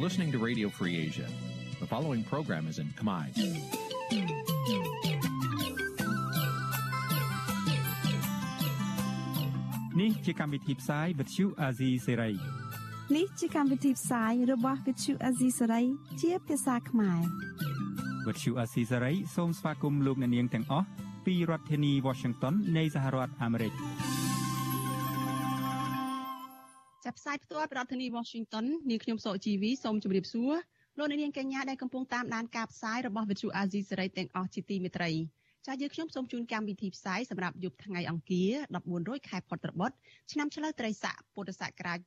listening to Radio Free Asia. The following program is in Khmer. នេះជាកម្មវិធីផ្សាយ Vuthu Azizi Serai នេះជាកម្មវិធីផ្សាយរបស់ Vuthu Azizi Serai ជាភាសាខ្មែរ Vuthu Azizi Serai សូមស្វាគមន៍លោកអ្នកនាងទាំងអស់ពីរដ្ឋធានី Washington នៃសហរដ្ឋអាមេរិក ផ្សាយផ្ទាល់ពីរដ្ឋធានី Washington នាងខ្ញុំសកជីវីសូមជម្រាបសួរលោកអ្នកនាងកញ្ញាដែលកំពុងតាមដានការផ្សាយរបស់ Vuthu Azizi Serai ទាំងអស់ជាទីមេត្រីចាស់យើងខ្ញុំសូមជូនកម្មវិធីផ្សាយសម្រាប់យប់ថ្ងៃអង្គារ14រោចខែផុតត្របុត្រឆ្នាំឆ្លូវត្រីស័កពុទ្ធសករាជ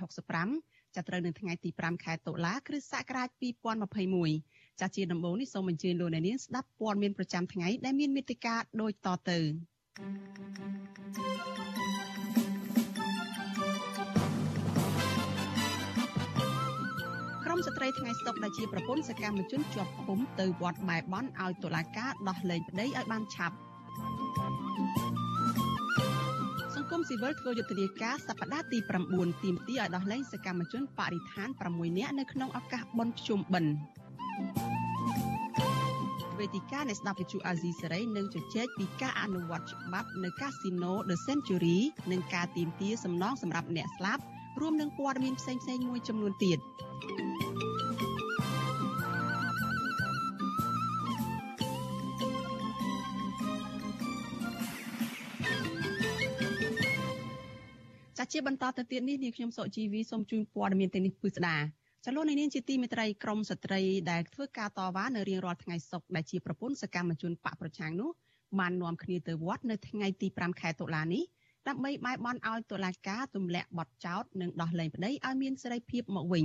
2565ចាប់ត្រូវនៅថ្ងៃទី5ខែតុលាគ្រិស្តសករាជ2021ចាស់ជាដំបូងនេះសូមអញ្ជើញលោកអ្នកនាងស្ដាប់ព័ត៌មានប្រចាំថ្ងៃដែលមានមេត្តាដូចតទៅ មស្ត្រីថ្ងៃសុកដែលជាប្រពន្ធសកម្មជនជាប់ឃុំទៅវត្តបែបន់ឲ្យតុលាការដោះលែងប្តីឲ្យបានឆាប់សង្គមស៊ីវិលធ្វើយុទ្ធនាការសប្តាហ៍ទី9ទីមទីឲ្យដោះលែងសកម្មជនបរិស្ថាន6នាក់នៅក្នុងឱកាសបុណ្យភ្ជុំបិណ្ឌវេទិកានៃស្ដាប់វិទ្យុអាស៊ីសេរីនឹងជជែកពីការអនុវត្តច្បាប់នៅកាស៊ីណូ The Century និងការទាមទារសំណងសម្រាប់អ្នកស្លាប់ រួមនឹងព័ត៌មានផ្សេងៗមួយចំនួនទៀតចាជាបន្តទៅទៀតនេះនាងខ្ញុំសុជីវីសូមជូនព័ត៌មានទាំងនេះពិស្ដាចលនានាងជាទីមេត្រីក្រមស្ត្រីដែលធ្វើការតវ៉ានៅរៀងរាល់ថ្ងៃសុក្រដែលជាប្រពន្ធសកម្មជនបកប្រឆាំងនោះបាននាំគ្នាទៅវត្តនៅថ្ងៃទី5ខែតុលានេះ ដើម្បីបែបបន់ឲ្យតុលាការទម្លាក់បទចោទនិងដោះលែងប្តីឲ្យមានសេរីភាពមកវិញ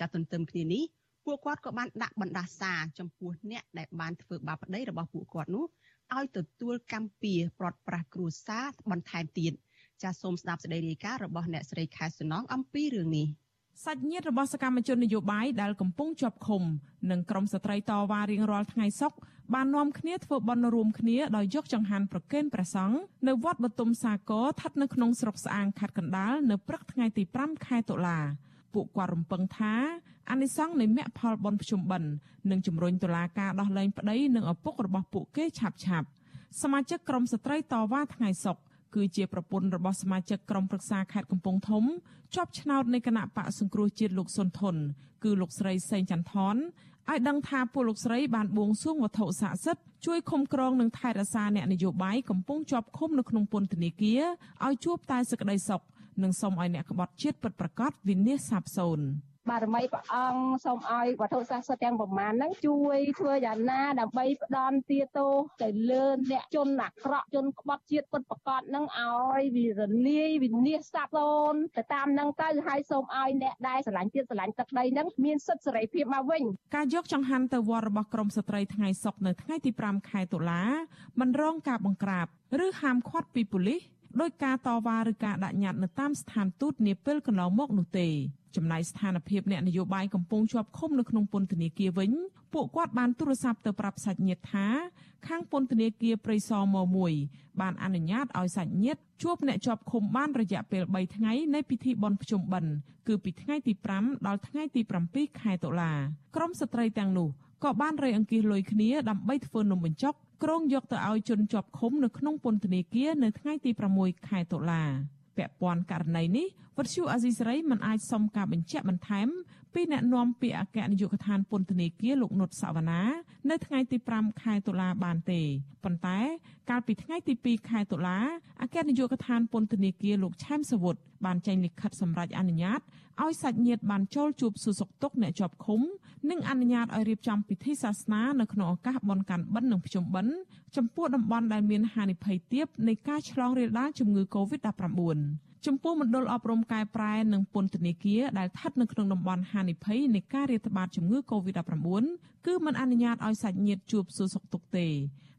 ចាទន្ទឹមគ្នានេះពួកគាត់ក៏បានដាក់បណ្ដាសាចំពោះអ្នកដែលបានធ្វើបាបប្តីរបស់ពួកគាត់នោះឲ្យទទួលកម្មពៀប្រត់ប្រាស់គ្រួសារបន្ថែមទៀតចាសសូមស្ដាប់សេចក្តីរាយការណ៍របស់អ្នកស្រីខែសំណងអំពីរឿងនេះ សាច់ញាតិរបស់សកម្មជននយោបាយដែលកំពុងជាប់ឃុំនិងក្រុមស្ត្រីតវ៉ារៀងរាល់ថ្ងៃសុក្របាននាំគ្នាធ្វើបន់រួមគ្នាដោយយកចង្ហាន់ប្រគេនព្រះសង្ឃនៅវត្តបទុមសាគរស្ថិតនៅក្នុងស្រុកស្អាងខេត្តកណ្ដាលនៅព្រឹកថ្ងៃទី5ខែតុលាពួកគាត់រំពឹងថាអានិសង្ឃនៃមគ្គផលបនភ្ជុំបិណ្ឌនឹងជំរុញតុលាការដោះលែងប្តីនិងឪពុករបស់ពួកគេឆាប់ឆាប់សមាជិកក្រុមស្ត្រីតវ៉ាថ្ងៃសុក្រ គឺជាប្រពន្ធរបស់សមាជិកក្រុមប្រឹក្សាខេត្តកំពង់ធំជាប់ឆ្នោតនៃគណៈបកសង្គ្រោះជាតិលោកសុនធនគឺលោកស្រីសេងចន្ទថនឲ្យដឹងថាពួកលោកស្រីបានបួងសួងវត្ថុស័ក្តិសិទ្ធិជួយឃុំក្រងនិងថែរក្សាអ្នកនយោបាយកំពុងជាប់ឃុំនៅក្នុងពន្ធនាគារឲ្យជួបតែសេចក្តីសុខនិងសូមឲ្យអ្នកក្បត់ជាតិពិតប្រាកដវិនិច្ឆ័យសាបសូន្យ។ បារមីព្រះអង្គសូមឲ្យវត្ថុស័ក្តិសិទ្ធិទាំងប្រមាណហ្នឹងជួយធ្វើយ៉ាងណាដើម្បីផ្ដន់ទាទោទៅលើអ្នកជនអាក្រក់ជនក្បត់ជាតិពិតប្រកបហ្នឹងឲ្យវិរលាយវិនិច្ឆ័យសាបសូន្យទៅតាមហ្នឹងទៅហើយសូមឲ្យអ្នកដែលស្រឡាញ់ជាតិស្រឡាញ់ទឹកដីហ្នឹងមានសិទ្ធិសេរីភាពមកវិញការយកចង្ហាន់ទៅវត្តរបស់ក្រមស្ត្រីថ្ងៃសុក្រនៅថ្ងៃទី5ខែតុលាមិនរងការបង្ក្រាបឬហាមឃាត់ពីប៉ូលីសដោយការតវ៉ាឬការដាក់ញត្តិនៅតាមស្ថានទូតនាពេលកន្លងមកនោះទេ ចំណែកស្ថានភាពអ្នកនយោបាយកំពុងជាប់ឃុំនៅក្នុងពន្ធនាគារវិញពួកគាត់បានទូរស័ព្ទទៅប្រាប់សាច់ញាតិថាខាងពន្ធនាគារព្រៃសរម1បានអនុញ្ញាតឲ្យសាច់ញាតិជួបអ្នកជាប់ឃុំបានរយៈពេល3ថ្ងៃនៃពិធីបុណ្យភ្ជុំបិណ្ឌគឺពីថ្ងៃទី5ដល់ថ្ងៃទី7ខែតុលាក្រុមស្ត្រីទាំងនោះក៏បានរៃអង្គាសលុយគ្នាដើម្បីធ្វើនំបញ្ចុកក្រុងយកទៅឲ្យជនជាប់ឃុំនៅក្នុងពន្ធនាគារនៅថ្ងៃទី6ខែតុលាពាក់ព័ន្ធករណីនេះ វត្តឈូអាស៊ីសេរីមិនអាចសុំការបញ្ជាក់បន្ថែមពីអ្នកនាំពាក្យអគ្គនាយកដ្ឋានពន្ធនាគារលោកនុតសវណ្ណានៅថ្ងៃទី5ខែតុលាបានទេប៉ុន្តែកាលពីថ្ងៃទី2ខែតុលាអគ្គនាយកដ្ឋានពន្ធនាគារលោកឆែមសវុតបានចេញលិខិតសម្រេចអនុញ្ញាតឲ្យសាច់ញាតិបានចូលជួបសួរសុខទុក្ខអ្នកជាប់ឃុំនិងអនុញ្ញាតឲ្យរៀបចំពិធីសាសនានៅក្នុងឱកាសបុណ្យកាន់បិណ្ឌនិងភ្ជុំបិណ្ឌចំពោះតំបន់ដែលមានហានិភ័យទាបនៃការឆ្លងរាលដាលជំងឺ Covid-19 ចំពោះមណ្ឌលអប់រំកែប្រែនិងពន្ធនាគារដែលស្ថិតនៅក្នុងតំបន់ហានិភ័យនៃការរាតត្បាតជំងឺ Covid-19 គឺមិនអនុញ្ញាតឲ្យសាច់ញាតិជួបសួរសុខទុក្ខទេ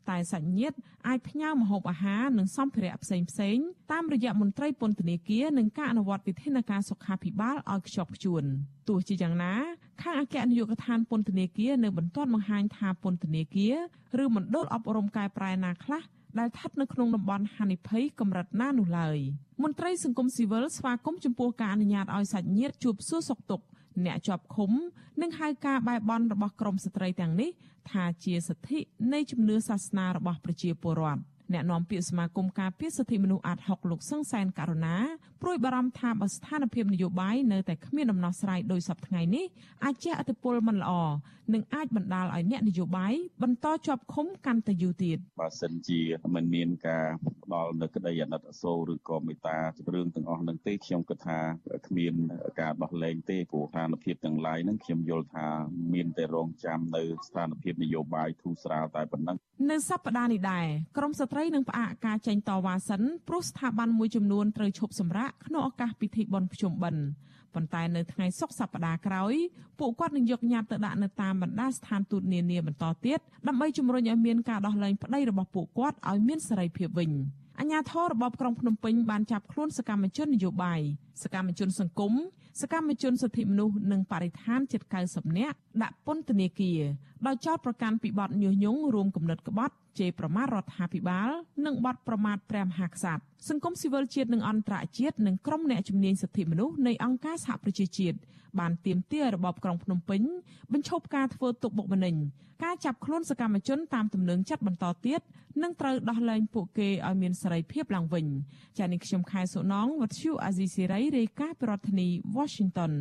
តែសាច់ញាតិអាចផ្ញើម្ហូបអាហារនិងសម្ភារៈផ្សេងផ្សេងតាមរយៈមន្ត្រីពន្ធនាគារនិងការអនុវត្តវិធានការសុខាភិបាលឲ្យខ្ជាប់ខ្ជួនទោះជាយ៉ាងណាខាងអគ្គនាយកដ្ឋានពន្ធនាគារនៅបន្តបង្ហាញថាពន្ធនាគារឬមណ្ឌលអប់រំកែប្រែណាខ្លះ ដែលស្ថិតនៅក្នុងតំបន់ហានិភ័យកម្រិតណានោះឡើយមន្ត្រីសង្គមស៊ីវិលស្វាគមន៍ចំពោះការអនុញ្ញាតឲ្យសាច់ញាតិជួបសួរសុខទុក្ខអ្នកជាប់ឃុំនឹងហៅការបែបបន់របស់ក្រមស្ត្រីទាំងនេះថាជាសិទ្ធិនៃជំនឿសាសនារបស់ប្រជាពលរដ្ឋអ្នកនាំពាក្យសមាគមការពារសិទ្ធិមនុស្សអាត់ហុកលោកសង្សានករណា ព្រួយបារម្ភថាបើស្ថានភាពនយោបាយនៅតែគ្មានដំណោះស្រាយដោយសពថ្ងៃនេះអាចជះឥទ្ធិពលមិនល្អនិងអាចបណ្ដាលឲ្យអ្នកនយោបាយបន្តជាប់ឃុំកាន់តែយូរទៀតបើសិនជាមិនមានការផ្ដល់នៅក្តីអាណិតអាសូរឬក៏មេត្តារឿងទាំងអស់នឹងទេខ្ញុំគិតថាគ្មានការដោះលែងទេព្រោះស្ថានភាពទាំងឡាយនឹងខ្ញុំយល់ថាមានតែរងចាំនៅស្ថានភាពនយោបាយធូរស្រាលតែប៉ុណ្ណឹងនៅសប្តាហ៍នេះដែរក្រមស្ត្រីនឹងផ្អាកការចេញតវ៉ាសិនព្រោះស្ថាប័នមួយចំនួនត្រូវឈប់សម្រាកក្នុងឱកាសពិធីបុណ្យភ្ជុំបិណ្ឌប៉ុន្តែនៅថ្ងៃសុក្រសប្តាហ៍ក្រោយពួកគាត់នឹងយកញត្តិទៅដាក់នៅតាមបណ្ដាស្ថានទូតនានាបន្តទៀតដើម្បីជំរុញឲ្យមានការដោះលែងប្តីរបស់ពួកគាត់ឲ្យមានសេរីភាពវិញអញ្ញាធររបបក្រុងភ្នំពេញបានចាប់ខ្លួនសកម្មជននយោបាយ សកម្មជនសង្គមសកម្មជនសិទ្ធិមនុស្សនិងបរិស្ថានជិត90នាក់ដាក់ពន្ធនាគារដោយចោទប្រកាន់ពីបទញុះញង់រួមគំនិតក្បត់ជេរប្រមាថរដ្ឋាភិបាល និងបទប្រមាថព្រះមហាក្សត្រសង្គមស៊ីវិលជាតិនិងអន្តរជាតិនិងក្រុមអ្នកជំនាញសិទ្ធិមនុស្សនៃអង្គការសហប្រជាជាតិបានទាមទាររបបក្រុងភ្នំពេញបញ្ឈប់ការធ្វើទុកបុកម្នេញការចាប់ខ្លួនសកម្មជនតាមទំនឹងចាត់បន្តទៀតនិងត្រូវដោះលែងពួកគេឲ្យមានសេរីភាពឡើងវិញចា៎នេះខ្ញុំខែសុណងវັດឈូអាស៊ីសេរីរាយការណ៍ពីរដ្ឋធានី Washington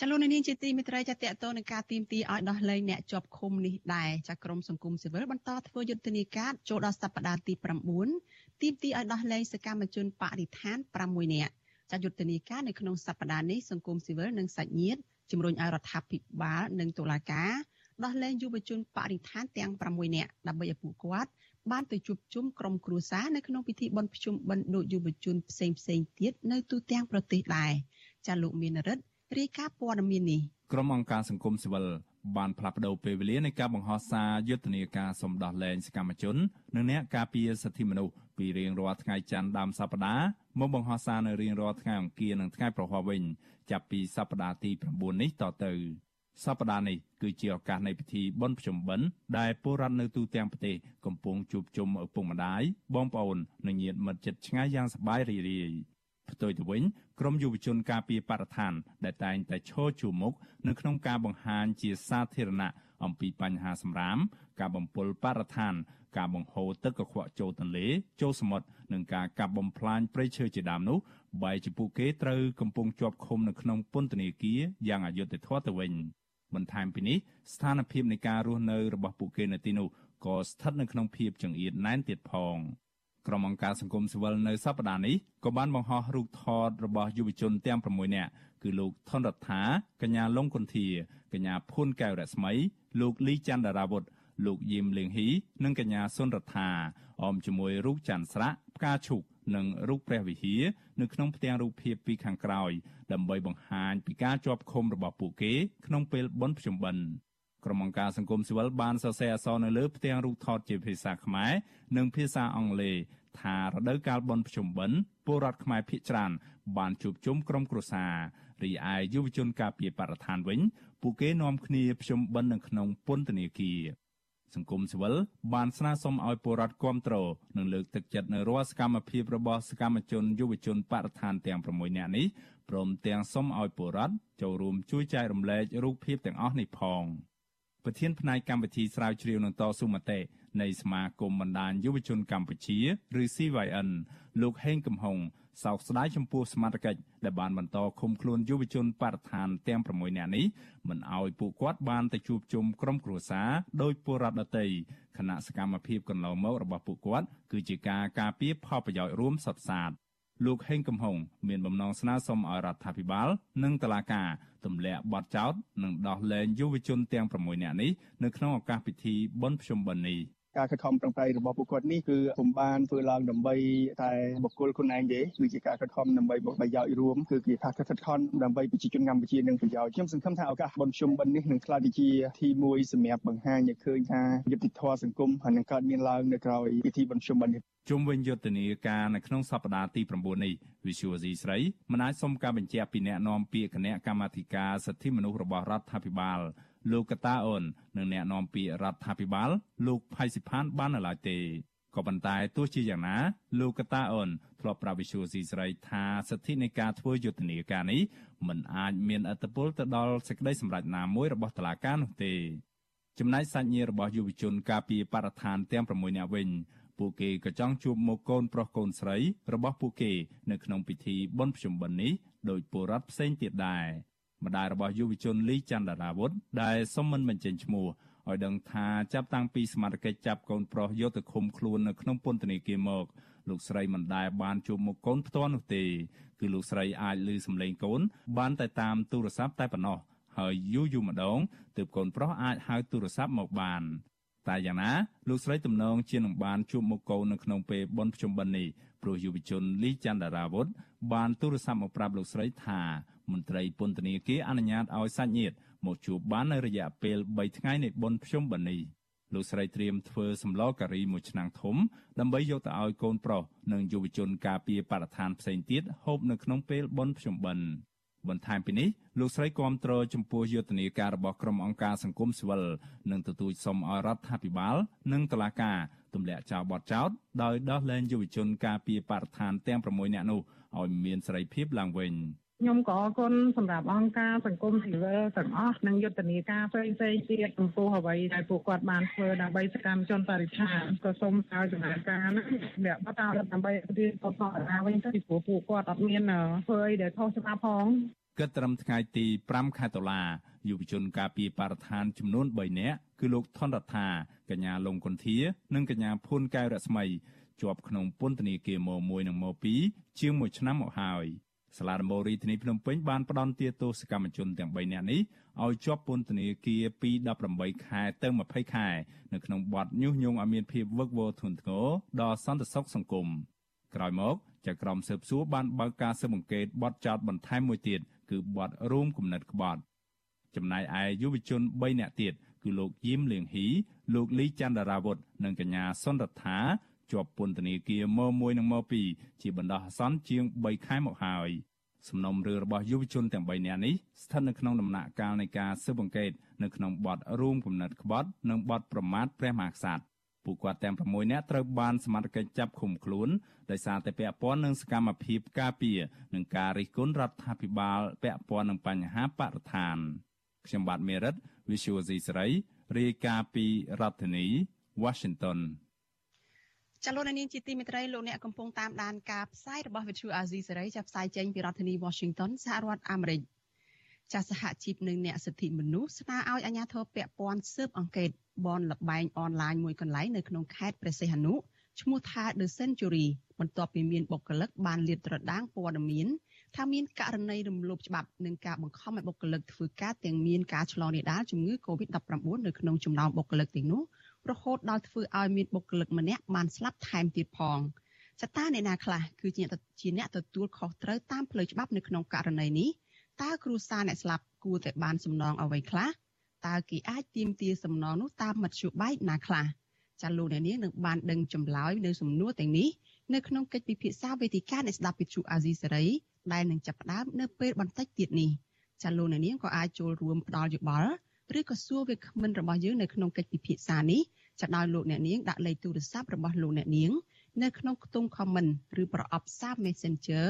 ចលនានាងជាទីមេត្រីចាតតទៅនឹងការទីមទីឲ្យដោះលែងអ្នកជាប់ឃុំនេះដែរចាក្រមសង្គមស៊ីវិលបន្តធ្វើយុទ្ធនាការចូលដល់សប្តាហ៍ទី9ទីមទីឲ្យដោះលែងសកម្មជនបរិស្ថាន6នាក់ចាយុទ្ធនាការនៅក្នុងសប្តាហ៍នេះសង្គមស៊ីវិលនិងសាច់ញាតិជំរុញឲ្យរដ្ឋាភិបាលនិងតុលាការដោះលែងយុវជនបរិស្ថានទាំង6នាក់ដើម្បីឲ្យពួកគាត់ បានទៅជួបជុំក្រុមគ្រួសារនៅក្នុងពិធីបុណ្យភ្ជុំបិណ្ឌដូចយុវជនផ្សេងផ្សេងទៀតនៅទូទាំងប្រទេសដែរចាលោកមានរិទ្ធរាយការណ៍ព័ត៌មាននេះក្រុមអង្គការសង្គមស៊ីវិលបានផ្លាស់ប្តូរពេលវេលានៃការបង្ហោះសារយុទ្ធនាការសម្ដោះលែងសកម្មជននិងអ្នកការពារសិទ្ធិមនុស្សពីរៀងរាល់ថ្ងៃច័ន្ទដើមសប្តាហ៍មកបង្ហោះសារនៅរៀងរាល់ថ្ងៃអង្គារនិងថ្ងៃប្រហ័សវិញចាប់ពីសប្តាហ៍ទី9នេះតទៅ សប្តាហ៍នេះគឺជាឱកាសនៃពិធីបុណ្យភ្ជុំបិណ្ឌដែលពលរដ្ឋនៅទូទាំងប្រទេសកំពុងជួបជុំឪពុកម្ដាយបងប្អូននិងញាតិមិត្តជិតឆ្ងាយយ៉ាងសប្បាយរីករាយផ្ទុយទៅវិញក្រមយុវជនការពារបរិស្ថាន ដែលតែងតែឈរជួរមុខនៅក្នុងការបង្ហាញជាសាធារណៈអំពីបញ្ហាសម្រាម ការបំពុលបរិស្ថាន ការបង្ហូរទឹកកខ្វក់ចូលទន្លេ ចូលសមុទ្រនិងការកាប់បំផ្លាញព្រៃឈើជាដើមនោះបែរជាពួកគេត្រូវកំពុងជាប់ឃុំនៅក្នុងពន្ធនាគារយ៉ាងអយុត្តិធម៌ទៅវិញ បន្ថែមពីនេះស្ថានភាពនៃការរស់នៅរបស់ពួកគេនៅទីនោះក៏ស្ថិតនៅក្នុងភាពចង្អៀតណែនទៀតផងក្រុមអង្គការសង្គមស៊ីវិលនៅសប្តាហ៍នេះក៏បានបង្ហោះរូបថតរបស់យុវជនទាំង6នាក់គឺលោកថនរដ្ឋាកញ្ញាលងគុន្ធាកញ្ញាភួនកែវរស្មី លោកលីច័ន្ទរាវុធលោកយឹមលៀងហ៊ីនិងកញ្ញាសុនរដ្ឋាអមជាមួយរូបច័ន្ទស្រាក់ផ្កាឈូក និងរូបព្រះវិហារនៅក្នុងផ្ទាំងរូបភាពពីខាងក្រោយ ដើម្បីបង្ហាញពីការជាប់ឃុំរបស់ពួកគេក្នុងពេលបុណ្យភ្ជុំបិណ្ឌក្រុមអង្គការសង្គមស៊ីវិលបានសរសេរអក្សរនៅលើផ្ទាំងរូបថតជាភាសាខ្មែរនិងភាសាអង់គ្លេសថារដូវកាលបុណ្យភ្ជុំបិណ្ឌពលរដ្ឋខ្មែរភាគច្រើនបានជួបជុំក្រុមគ្រួសាររីឯយុវជនការពារបរិស្ថានវិញ ពួកគេនាំគ្នាភ្ជុំបិណ្ឌនៅក្នុងពន្ធនាគារ សង្គមស៊ីវិលបានស្នើសុំឲ្យពលរដ្ឋគ្រប់គ្រងនិងលើកទឹកចិត្តនៅរាល់សកម្មភាពរបស់សកម្មជនយុវជនបរិស្ថានទាំង6នាក់នេះព្រមទាំងសុំឲ្យពលរដ្ឋចូលរួមជួយចែករំលែករូបភាពទាំងអស់នេះផងប្រធានផ្នែកកម្មវិធីស្រាវជ្រាវនឹងតស៊ូមតិនៃសមាគមបណ្ដាញយុវជនកម្ពុជាឬ CYN លោកហេងកំហុង សោកស្ដាយចំពោះសមត្ថកិច្ចដែលបានបន្តឃុំខ្លួនយុវជនបរិស្ថានទាំង6នាក់នេះមិនឲ្យពួកគាត់បានទៅជួបជុំក្រុមគ្រួសារដោយពលរដ្ឋដទៃគណៈសកម្មភាពកន្លងមករបស់ពួកគាត់គឺជាការការពារផលប្រយោជន៍រួមសុទ្ធសាធលោកហេងកំហុងមានបំណងស្នើសុំឲ្យរដ្ឋាភិបាល និងតុលាការទម្លាក់បទចោទនិងដោះលែងយុវជនទាំង6នាក់នេះនៅក្នុងឱកាសពិធីបុណ្យភ្ជុំបិណ្ឌនេះ ការខិតខំប្រឹងប្រែងរបស់ពួកគាត់នេះគឺពុំបានធ្វើឡើងដើម្បីតែបុគ្គលខ្លួនឯងទេគឺជាការខិតខំដើម្បីប្រយោជន៍រួមគឺគេថាខិតខំដើម្បីប្រជាជនកម្ពុជានឹងប្រយោជន៍ខ្ញុំសង្ឃឹមថាឱកាសបុណ្យជុំបិណ្ឌនេះនឹងក្លាយទៅជាទីមួយសម្រាប់បង្ហាញឲ្យឃើញថាយុត្តិធម៌សង្គមហើយនឹងកើតមានឡើងនៅក្រៅពិធីបុណ្យជុំបិណ្ឌនេះជុំវិញយុទ្ធនាការនៅក្នុងសប្តាហ៍ទី9នេះ Visual C ស្រីមិនអាចសុំការបញ្ជាក់ពីអ្នកនាំពាក្យគណៈកម្មាធិការសិទ្ធិមនុស្សរបស់រដ្ឋាភិបាល លោកកតាអូននិងអ្នកនាំពាក្យរដ្ឋាភិបាល លោកផៃសិផានបាននៅឡើយទេក៏ប៉ុន្តែទោះជាយ៉ាងណា លោកកតាអូនធ្លាប់ប្រាប់វិសុយស៊ីស្រីថាសិទ្ធិនៃការធ្វើយុទ្ធនាការនេះមិនអាចមានអត្តពលទៅដល់សេចក្តីសម្រេចណាមួយរបស់តុលាការនោះទេចំណែកសាច់ញាតិរបស់យុវជនការពីបរិស្ថានទាំង6នាក់វិញពួកគេក៏ចង់ជួបមុខកូនប្រុសកូនស្រីរបស់ពួកគេ នៅក្នុងពិធីបុណ្យភ្ជុំបិណ្ឌនេះដោយពលរដ្ឋផ្សេងទៀតដែរ ម្ដាយរបស់យុវជនលីចន្ទរាវុធដែលសុំមិនបញ្ចេញឈ្មោះឲ្យដឹងថាចាប់តាំងពីសមត្ថកិច្ចចាប់កូនប្រុសយកទៅឃុំខ្លួននៅក្នុងពន្ធនាគារមកលោកស្រីមិនដែលបានជួបមុខកូនផ្ទាល់នោះទេគឺលោកស្រីអាចឮសំឡេងកូន បានតែតាមទូរស័ព្ទតែប៉ុណ្ណោះហើយយូរយូរម្ដងទើបកូនប្រុសអាចហៅទូរស័ព្ទមកបានតែយ៉ាងណាលោកស្រីទំនងជានឹងបានជួបមុខកូននៅក្នុងពេលបុណ្យភ្ជុំបិណ្ឌនេះព្រោះយុវជនលីចន្ទរាវុធបានទូរស័ព្ទមកប្រាប់លោកស្រីថា មន្ត្រីពន្ធនាគារអនុញ្ញាតឲ្យសាច់ញាតិមកជួបបាននៅរយៈពេល3ថ្ងៃនៃបុណ្យភ្ជុំបិណ្ឌនេះលោកស្រីត្រៀមធ្វើសម្លការីមួយឆ្នាំងធំដើម្បីយកទៅឲ្យកូនប្រុសនិងយុវជនការពារបរិស្ថានផ្សេងទៀតហូបនៅក្នុងពេលបុណ្យភ្ជុំបិណ្ឌបន្ថែមពីនេះលោកស្រីគាំទ្រចំពោះយុទ្ធនាការរបស់ក្រុមអង្គការសង្គមស៊ីវិលនិងទទូចសុំឲ្យរដ្ឋាភិបាល និងតុលាការទម្លាក់ចោលបទចោទដោយដោះលែងយុវជនការពារបរិស្ថានទាំង6នាក់នោះឲ្យមានសេរីភាពឡើងវិញ។ ខ្ញុំក៏អរគុណសម្រាប់អង្គការសង្គមស៊ីវិលទាំងអស់និងយុទ្ធនាការផ្សេងផ្សេងទៀតចំពោះអ្វីដែលពួកគាត់បានធ្វើដើម្បីសកម្មជនបរិស្ថានក៏សូមឲ្យដំណើរការនេះអ្នកបតាដើម្បីរៀនបន្តអាវិញទៅពីព្រោះពួកគាត់អត់មានធ្វើអីដែលខុសច្បាប់ផងគិតត្រឹមថ្ងៃទី5ខែតុលាយុវជនការពីបរិស្ថានចំនួន3នាក់គឺលោកថនរដ្ឋាកញ្ញាលងគុន្ធា និងកញ្ញាភួនកែវរស្មីជាប់ក្នុងពន្ធនាគារម1និងម2ជាង1ឆ្នាំមកហើយ សាលាដំបូងរាជធានីភ្នំពេញបានផ្តន្ទាទោសកម្មជនទាំង3នាក់នេះឲ្យជាប់ពន្ធនាគារពី18ខែទៅ20ខែនៅក្នុងបទញុះញង់ឲ្យមានភាពវឹកវរធ្ងន់ធ្ងរដល់សន្តិសុខសង្គមក្រោយមកចៅក្រមស៊ើបសួរបានបើកការស៊ើបអង្កេតបទចោទបន្ថែមមួយទៀតគឺបទរួមគំនិតក្បត់ចំណែកឯយុវជន3នាក់ទៀតគឺលោកយីមលៀងហ៊ីលោកលីចន្ទរាវុធនិងកញ្ញាសុនរដ្ឋា ជាប់ពន្ធនាគារម1និងម2ជាបណ្ដោះអាសន្នជាង3ខែមកហើយសំណុំរឿងរបស់យុវជនទាំង3នាក់នេះស្ថិតនៅក្នុងដំណាក់កាលនៃការស៊ើបអង្កេតនៅក្នុងបទរួមគំនិតក្បត់និងបទប្រមាថព្រះមហាក្សត្រពួកគាត់ទាំង6នាក់ត្រូវបានសមត្ថកិច្ចចាប់ឃុំខ្លួនដោយសារតែពាក់ព័ន្ធនឹងសកម្មភាពការពារនិងការរិះគន់រដ្ឋាភិបាលពាក់ព័ន្ធនឹងបញ្ហាបរិស្ថានខ្ញុំបាទមេរិត Visual C សេរីរាយការណ៍ពីរដ្ឋធានី Washington ចលនានាងជាទីមេត្រីលោកអ្នកកំពុងតាមដានការផ្សាយរបស់វិទ្យុអាស៊ីសេរីចាប់ផ្សាយចេញពីរដ្ឋធានី Washington សហរដ្ឋអាមេរិកចាសសហជីពនិងអ្នកសិទ្ធិមនុស្សស្នើឲ្យអាជ្ញាធរពាក់ព័ន្ធស៊ើបអង្កេតបនលបែងអនឡាញមួយកន្លែងនៅក្នុងខេត្តព្រះសីហនុឈ្មោះថា The Century បន្ទាប់ពីមានបុគ្គលិកបានលាតត្រដាងព័ត៌មានថាមានករណីរំលោភច្បាប់និងការបង្ខំឲ្យបុគ្គលិកធ្វើការទាំងមានការឆ្លងរាលដាលជំងឺ Covid-19 នៅក្នុងចំណោមបុគ្គលិកទាំងនោះ រហូតដល់ធ្វើឲ្យមានបុគ្គលិកម្នាក់បានស្លាប់ថែមទៀតផងចតាអ្នកណាខ្លះគឺជាជាអ្នកទទួលខុសត្រូវតាមផ្លូវច្បាប់នៅក្នុងករណីនេះតើគ្រួសារអ្នកស្លាប់គួរតែបានសំណងអ្វីខ្លះតើគេអាចទាមទារសំណងនោះតាមមធ្យោបាយណាខ្លះចាលោកអ្នកនាងនឹងបានដឹងចម្លើយនៅសំណួរទាំងនេះនៅក្នុងកិច្ចពិភាក្សាវេទិកានៃស្ដាប់វិទ្យុអាស៊ីសេរីដែលនឹងចាប់ផ្ដើមនៅពេលបន្តិចទៀតនេះចាលោកអ្នកនាងក៏អាចចូលរួមផ្ដល់យោបល់ ឬក៏សួរវាគ្មិនរបស់យើងនៅក្នុងកិច្ចពិភាក្សានេះចាដោយលោកអ្នកនាងដាក់លេខទូរស័ព្ទរបស់លោកអ្នកនាងនៅក្នុងខ្ទង់ comment ឬប្រអប់សារ Messenger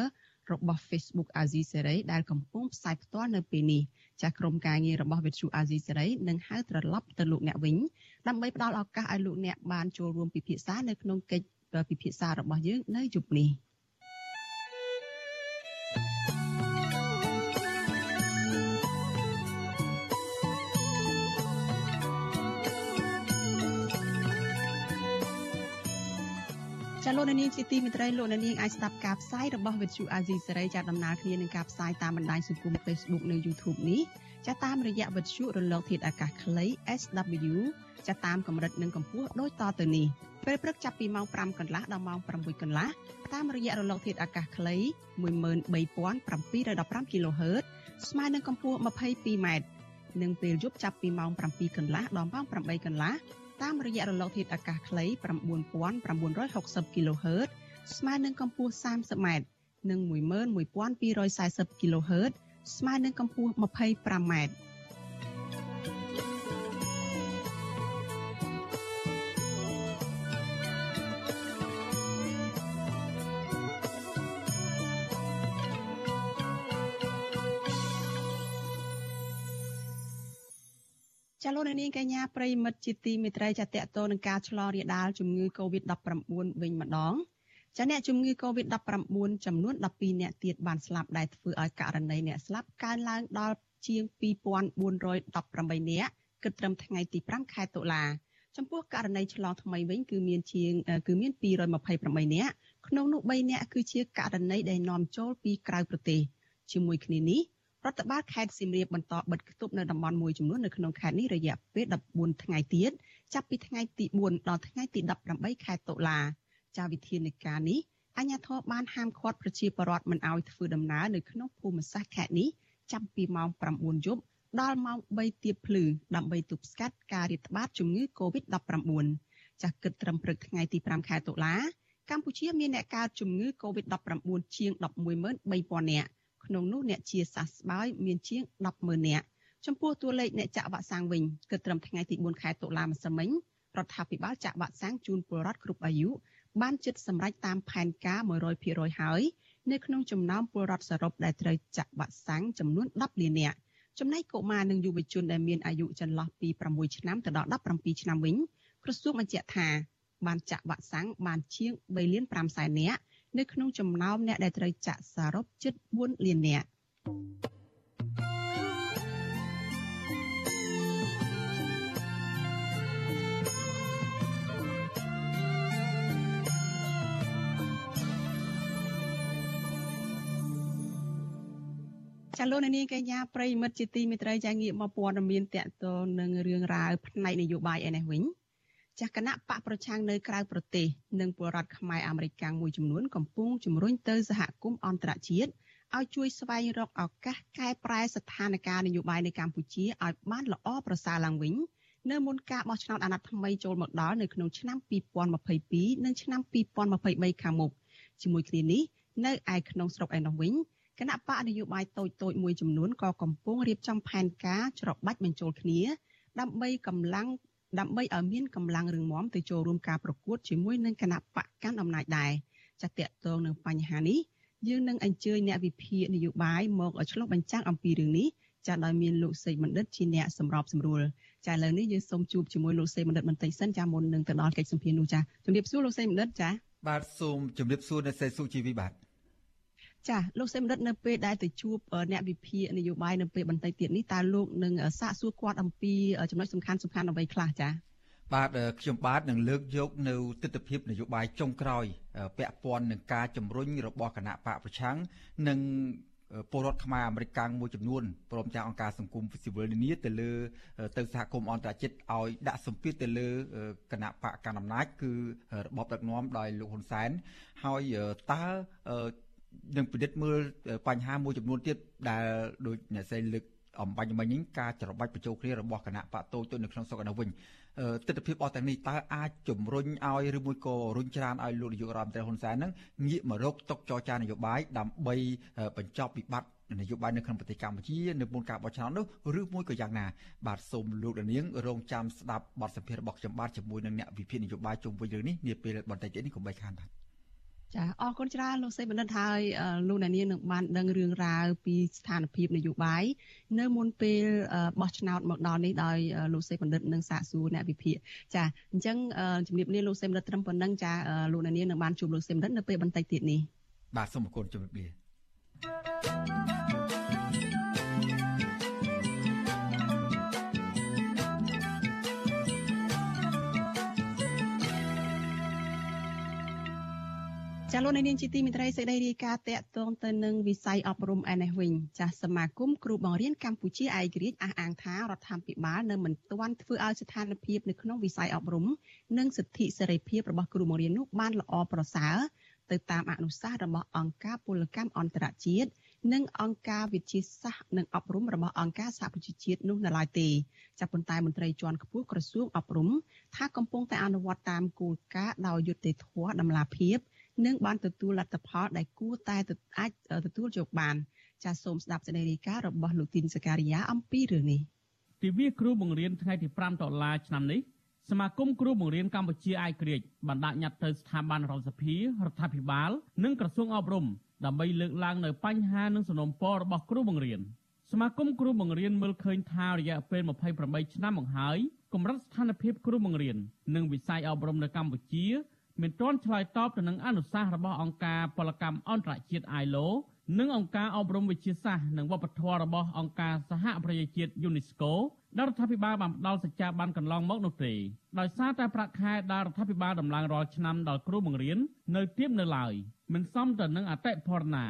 របស់ Facebook Azizi Serai ដែលកំពុងផ្សាយផ្ទាល់នៅពេលនេះចាស់ក្រុមការងាររបស់ Vithu Azizi Serai នឹងហៅត្រឡប់ទៅលោកអ្នកវិញដើម្បីផ្ដល់ឱកាសឲ្យលោកអ្នកបានចូលរួមពិភាក្សានៅក្នុងកិច្ចពិភាក្សារបស់យើងនៅយប់នេះ។ លោកនាងជាទីមេត្រីលោកនាងអាចស្ដាប់ការផ្សាយរបស់វិទ្យុអាស៊ីសេរីចាដំណើរគ្នានឹងការផ្សាយតាមបណ្ដាញសង្គម Facebook និង YouTube នេះចាតាមរយៈវិទ្យុរលកធាតុអាកាសខ្លី SW ចាតាមកម្រិតនិងកម្ពស់ដូចតទៅនេះពេលព្រឹកចាប់ពីម៉ោង5កន្លះដល់ម៉ោង6កន្លះតាមរយៈរលកធាតុអាកាសខ្លី13715 kHz ស្មើនឹងកម្ពស់ 22m និងពេលយប់ចាប់ពីម៉ោង7កន្លះដល់ម៉ោង8កន្លះ តាមរយៈរលកធាតុអាកាសខ្លី9960 kHz ស្មើនឹងកម្ពស់ 30m និង11240 kHz ស្មើនឹងកម្ពស់ 25m ច លោកនាងកញ្ញាប្រិមិត្តជាទីមេត្រីចាតតទៅនឹងការឆ្លងរាលដាលជំងឺ Covid-19 វិញម្ដងចាអ្នកជំងឺ Covid-19 ចំនួន12អ្នកទៀតបានស្លាប់ដែលធ្វើឲ្យករណីអ្នកស្លាប់កើនឡើងដល់ជាង2418អ្នកគិតត្រឹមថ្ងៃទី5ខែតុលាចំពោះករណីឆ្លងថ្មីវិញគឺមានជាងគឺមាន228អ្នកក្នុងនោះ3អ្នកគឺជាករណីដែលនាំចូលពីក្រៅប្រទេសជាមួយគ្នានេះ រដ្ឋបាលខេត្តសៀមរាបបន្តបិទគប់នៅតំបន់មួយចំនួននៅក្នុងខេត្តនេះរយៈពេល14ថ្ងៃទៀតចាប់ពីថ្ងៃទី4ដល់ថ្ងៃទី18ខែតុលាចាវិធានការនេះអាជ្ញាធរបានហាមឃាត់ប្រជាពលរដ្ឋមិនឲ្យធ្វើដំណើរនៅក្នុងភូមិសាស្ត្រខេត្តនេះចាប់ពីម៉ោង9យប់ដល់ម៉ោង3ទៀបភ្លឺដើម្បីទប់ស្កាត់ការរាតត្បាតជំងឺ Covid-19 ចាស់គិតត្រឹមព្រឹកថ្ងៃទី5ខែតុលាកម្ពុជាមានអ្នកកើតជំងឺ Covid-19 ជាង113,000នាក់ ក្នុងនោះអ្នកជាសះស្បើយមានជាង100,000នាក់ចំពោះតួលេខអ្នកចាក់វ៉ាក់សាំងវិញគិតត្រឹមថ្ងៃទី4ខែតុលាម្សិលមិញរដ្ឋាភិបាលចាក់វ៉ាក់សាំងជូនពលរដ្ឋគ្រប់អាយុបានជិតសម្រេចតាមផែនការ100%ហើយនៅក្នុងចំណោមពលរដ្ឋសរុបដែលត្រូវចាក់វ៉ាក់សាំងចំនួន10លាននាក់ចំណែកកុមារនិងយុវជនដែលមានអាយុចន្លោះពី6ឆ្នាំទៅដល់17ឆ្នាំវិញក្រសួងបញ្ជាក់ថាបានចាក់វ៉ាក់សាំងបានជាង3លាន5សែននាក់ នៅក្នុងចំណោមអ្នកដែលត្រូវចាក់សរុបជិត4លាននាក់ចាលោកនាងកញ្ញាប្រិមិត្តជាទីមេត្រីចាងាកមកព័ត៌មានតកតនឹងរឿងរ៉ាវផ្នែកនយោបាយឯនេះវិញ ចាស់គណៈបកប្រឆាំងនៅក្រៅប្រទេសនិងពលរដ្ឋខ្មែរអាមេរិកមួយចំនួនកំពុងជំរុញទៅសហគមន៍អន្តរជាតិឲ្យជួយស្វែងរកឱកាសកែប្រែស្ថានភាពនយោបាយនៅកម្ពុជាឲ្យបានល្អប្រសើរឡើងវិញនៅមុនការបោះឆ្នោតអាណត្តិថ្មីចូលមកដល់នៅក្នុងឆ្នាំ2022និងឆ្នាំ2023ខាងមុខជាមួយគ្នានេះនៅឯក្នុងស្រុកឯនោះវិញគណៈបកនយោបាយតូចតូចមួយចំនួនក៏កំពុងរៀបចំផែនការច្របាច់បញ្ចូលគ្នា ដើម្បីកម្លាំង ដើម្បីឲ្យមានកម្លាំងរឹងមាំទៅចូលរួមការប្រកួតជាមួយនឹងគណៈបកកាន់អំណាចដែរចាត់តាក់ទងនឹងបញ្ហានេះយើងនឹងអញ្ជើញអ្នកវិភាគនយោបាយមកឲ្យឆ្លុះបញ្ចាំងអំពីរឿងនេះចាដោយមានលោកសេកបណ្ឌិតជាអ្នកសម្របសម្រួលចាឥឡូវនេះយើងសូមជួបជាមួយលោកសេកបណ្ឌិតបន្តិចសិនចាមុននឹងទៅដល់កិច្ចសម្ភារនោះចាជំរាបសួរលោកសេកបណ្ឌិតចាបាទសូមជំរាបសួរអ្នកសេសុជីវីបាទ ចាលោកសេមរិទ្ធនៅពេលដែលទៅជួបអ្នកវិភាគនយោបាយនៅពេលបន្តិចទៀតនេះតើលោកនឹងសាកសួរគាត់អំពីចំណុចសំខាន់សំខាន់អ្វីខ្លះចាបាទខ្ញុំបាទនឹងលើកយកនៅទស្សនវិជ្ជានយោបាយចុងក្រោយពាក់ព័ន្ធនឹងការជំរុញរបស់គណៈបកប្រឆាំងនិងពលរដ្ឋខ្មែរអាមេរិកកាំងមួយចំនួនព្រមទាំងអង្គការសង្គមស៊ីវិលនានាទៅលើទៅសហគមន៍អន្តរជាតិឲ្យដាក់សម្ពាធទៅលើគណៈបកកណ្ដាលអំណាចគឺរបបដឹកនាំដោយលោកហ៊ុនសែនហើយតើ នឹងពិនិត្យមើលបញ្ហាមួយចំនួនទៀតដែលដូចអ្នកស្រីលើកអំបញ្ញមិញនេះការច្របាច់បញ្ចូលគ្នារបស់គណៈបកតូចទៅនៅក្នុងស្រុកឯនោះវិញទស្សនវិជ្ជាអស់ទាំងនេះតើអាចជំរុញឲ្យឬមួយក៏រុញច្រានឲ្យលោកនាយករដ្ឋមន្ត្រីហ៊ុនសែននឹងងាកមករកតុកចរចានយោបាយដើម្បីបញ្ចប់វិបត្តិនយោបាយនៅក្នុងប្រទេសកម្ពុជានៅមុនការបោះឆ្នោតនោះឬមួយក៏យ៉ាងណាបាទសូមលោកនាងរងចាំស្ដាប់បទសម្ភាសន៍របស់ខ្ញុំបាទជាមួយនឹងអ្នកវិភាគនយោបាយជុំវិញរឿងនេះនាពេលបន្តិចទៀតនេះកុំបីខានបាទ ចាអរគុណច្រើនលោកសេបណ្ឌិតហើយលោកនាងនឹងបានដឹងរឿងរ៉ាវពីស្ថានភាពនយោបាយនៅមុនពេលបោះឆ្នោតមកដល់នេះដោយលោកសេបណ្ឌិតនឹងសាកសួរអ្នកវិភាគចាអញ្ចឹងជំរាបលាលោកសេបណ្ឌិតត្រឹមប៉ុណ្ណឹងចាលោកនាងនឹងបានជួបលោកសេបណ្ឌិតនៅពេលបន្តិចទៀតនេះបាទសូមអរគុណជំរាបលា ចាលោកនាងជាទីមេត្រីសេចក្តីរាយការណ៍តាក់ទងទៅនឹងវិស័យអប់រំឯនេះវិញចាសមាគមគ្រូបង្រៀនកម្ពុជាឯករាជ្យអះអាងថារដ្ឋាភិបាលនៅមិនទាន់ធ្វើឲ្យស្ថានភាពនៅក្នុងវិស័យអប់រំនិងសិទ្ធិសេរីភាពរបស់គ្រូបង្រៀននោះបានល្អប្រសើរទៅតាមអនុសាសន៍របស់អង្គការពលកម្មអន្តរជាតិនិងអង្គការវិទ្យាសាស្ត្រនិងអប់រំរបស់អង្គការសហប្រជាជាតិនោះនៅឡើយទេចាប់ប៉ុន្តែមន្ត្រីជាន់ខ្ពស់ក្រសួងអប់រំថាកំពុងតែអនុវត្តតាមគោលការណ៍ដោយយុត្តិធម៌តម្លាភាព និងបានទទួលលទ្ធផលដែលគួរតែអាចទទួលយកបានចាសសូមស្ដាប់សេចក្តីរាយការណ៍របស់លោកទីនសការីយ៉ាអំពីរឿងនេះទិវាគ្រូបង្រៀនថ្ងៃទី5ដុល្លារឆ្នាំនេះសមាគមគ្រូបង្រៀនកម្ពុជាអាយក្រិចបានដាក់ញត្តិទៅស្ថាប័នរដ្ឋសភារដ្ឋាភិបាល និងក្រសួងអប់រំដើម្បីលើកឡើងនៅបញ្ហានិងសំណុំពររបស់គ្រូបង្រៀនសសមាគមគ្រូបង្រៀនមើលឃើញថារយៈពេល28ឆ្នាំមកហើយកម្រិតស្ថានភាពគ្រូបង្រៀននិងវិស័យអប់រំនៅកម្ពុជា មិនទាន់ឆ្លើយតបទៅនឹងអនុសាសន៍របស់អង្គការពលកម្មអន្តរជាតិ ILO និងអង្គការអប់រំវិទ្យាសាស្ត្រនិងវប្បធម៌របស់អង្គការសហប្រជាជាតិ UNESCO ដែលរដ្ឋាភិបាលបានផ្ដល់សច្ចាប័នកន្លងមកនោះទេដោយសារតែប្រាក់ខែដែលរដ្ឋាភិបាលដំឡើងរាល់ឆ្នាំដល់គ្រូបង្រៀននៅទាបនៅឡើយមិនសមទៅនឹងអតិផរណា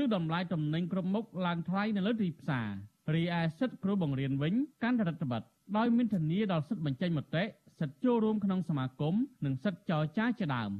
ឬតម្លៃទំនិញគ្រប់មុខឡើងថ្លៃនៅលើទីផ្សាររីឯសិទ្ធិគ្រូបង្រៀនវិញកាន់តែរដ្ឋបတ်ដោយមានធានាដល់សិទ្ធិបញ្ចេញមតិ សិទ្ធិចូលរួមក្នុងសមាគមនិងសិទ្ធិចរចាជាដើម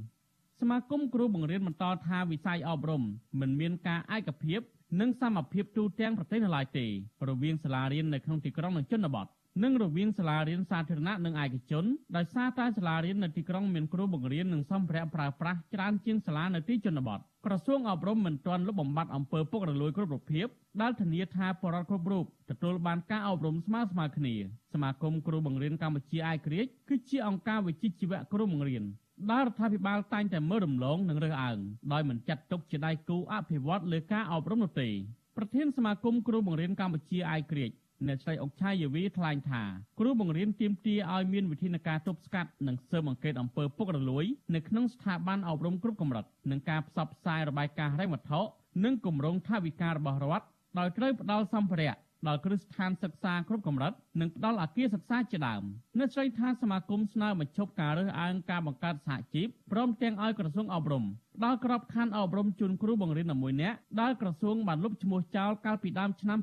សមាគមគ្រូបង្រៀនបន្តថាវិស័យអប់រំមិនមានការឯកភាព និងសមភាពទូទាំងប្រទេសនៅឡើយទេរវាងសាលារៀននៅក្នុងទីក្រុងនិងជនបទ និងរវាងសាលារៀនសាធារណៈនិងឯកជនដោយសារតែសាលារៀននៅទីក្រុងមានគ្រូបង្រៀននិងសម្ភារៈប្រើប្រាស់ច្រើនជាងសាលានៅទីជនបទក្រសួងអប់រំមិនទាន់លុបបំបាត់អំពើពុករលួយគ្រប់រូបភាពដែលធានាថាបរិវត្តគ្រប់រូបទទួលបានការអប់រំស្មើស្មើគ្នាសមាគមគ្រូបង្រៀនកម្ពុជាអាយក្រិចគឺជាអង្គការវិជ្ជាជីវៈគ្រូបង្រៀនដែលរដ្ឋាភិបាលតែងតែមើលរំលងនិងរើសអើងដោយមិនចាត់ទុកជាដៃគូអភិវឌ្ឍលើការអប់រំនោះទេប្រធានសមាគមគ្រូបង្រៀនកម្ពុជាអាយក្រិច អ្នកស្រីអុកឆាយវីថ្លែងថាគ្រូបង្រៀនទាមទារឲ្យមានវិធានការទប់ស្កាត់និងស៊ើបអង្កេតអំពើពុករលួយនៅក្នុងស្ថាប័នអប់រំគ្រប់កម្រិតនិងការផ្សព្វផ្សាយរបាយការណ៍ហិរញ្ញវត្ថុនិងគម្រោងថវិការបស់រដ្ឋដោយត្រូវផ្ដល់សម្ភារៈ ដល់គ្រឹះស្ថានសិក្សាគ្រប់កម្រិតនិងផ្ដល់អគារសិក្សាជាដើមអ្នកស្រីថាសមាគមស្នើបញ្ឈប់ការរើសអើងការបង្កើតសហជីពព្រមទាំងឲ្យក្រសួងអប់រំផ្ដល់ក្របខ័ណ្ឌអប់រំជូនគ្រូបង្រៀនមួយនាក់ដែលក្រសួងបានលុបឈ្មោះចោលកាលពីដើមឆ្នាំ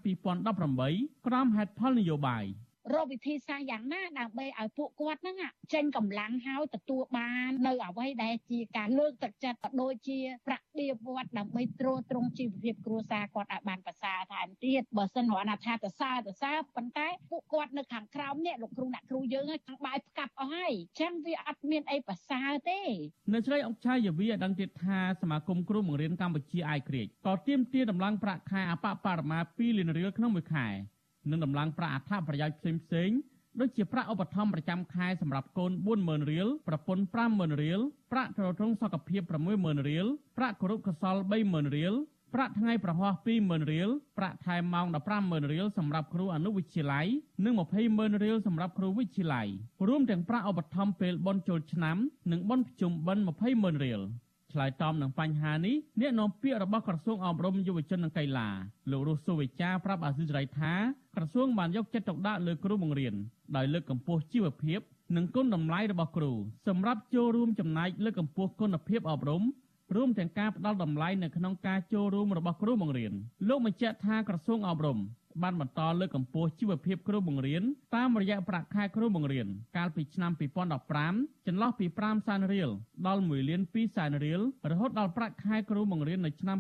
2018ក្រោមហេតុផលនយោបាយ។ រកវិធីសាស្ត្រយ៉ាងណាដើម្បីឲ្យពួកគាត់ហ្នឹងចេញកម្លាំងហើយទទួលបាននៅអ្វីដែលជាការលើកទឹកចិត្តក៏ដូចជាប្រាក់ដៀវត្តដើម្បីទ្រទ្រង់ជីវភាពគ្រួសារគាត់ឲ្យបានប្រសើរថែមទៀតបើសិនរកថាតសាតសាប៉ុន្តែពួកគាត់នៅខាងក្រោមនេះលោកគ្រូអ្នកគ្រូយើងចង់បាយផ្កាប់អស់ហើយចឹងវាអត់មានអីប្រសើរទេនៅជ្រៃអុកឆាយវីឲ្យដឹងទៀតថាសមាគមគ្រូបង្រៀនកម្ពុជាអាយក្រិចក៏ទាមទារដំឡើងប្រាក់ខែអបបរមា2លានរៀលក្នុងមួយខែ និងដំឡើងប្រាក់អត្ថប្រយោជន៍ផ្សេងៗដូចជាប្រាក់ឧបត្ថម្ភប្រចាំខែសម្រាប់កូន40000រៀលប្រពន្ធ50000រៀលប្រាក់ទ្រទ្រង់សុខភាព60000រៀលប្រាក់គរុកសល30000រៀលប្រាក់ថ្ងៃប្រហោះ20000រៀលប្រាក់ថែមម៉ោង150,000រៀលសម្រាប់គ្រូអនុវិទ្យាល័យនិង200,000រៀលសម្រាប់គ្រូវិទ្យាល័យរួមទាំងប្រាក់ឧបត្ថម្ភពេលបុណ្យចូលឆ្នាំនិងបុណ្យភ្ជុំបិណ្ឌ200,000រៀល ឆ្លើយតបនឹងបញ្ហានេះអ្នកនាំពាក្យរបស់ក្រសួងអប់រំយុវជននិងកីឡាលោករស់សុវិចាប្រាប់អាស៊ីសេរីថាក្រសួងបានយកចិត្តទុកដាក់លើគ្រូបង្រៀនដោយលើកកម្ពស់ជីវភាពនិងគុណតម្លៃរបស់គ្រូសម្រាប់ចូលរួមចំណែកលើកកម្ពស់គុណភាពអប់រំរួមទាំងការផ្ដល់តម្លៃនៅក្នុងការចូលរួមរបស់គ្រូបង្រៀនលោកបញ្ជាក់ថាក្រសួងអប់រំ បានបន្តលើកកម្ពស់ជីវភាពគ្រូបង្រៀនតាមរយៈប្រាក់ខែគ្រូបង្រៀនកាលពីឆ្នាំ2015ចន្លោះពី5សែនរៀលដល់1លាន2សែនរៀលរហូតដល់ប្រាក់ខែគ្រូបង្រៀននៅឆ្នាំ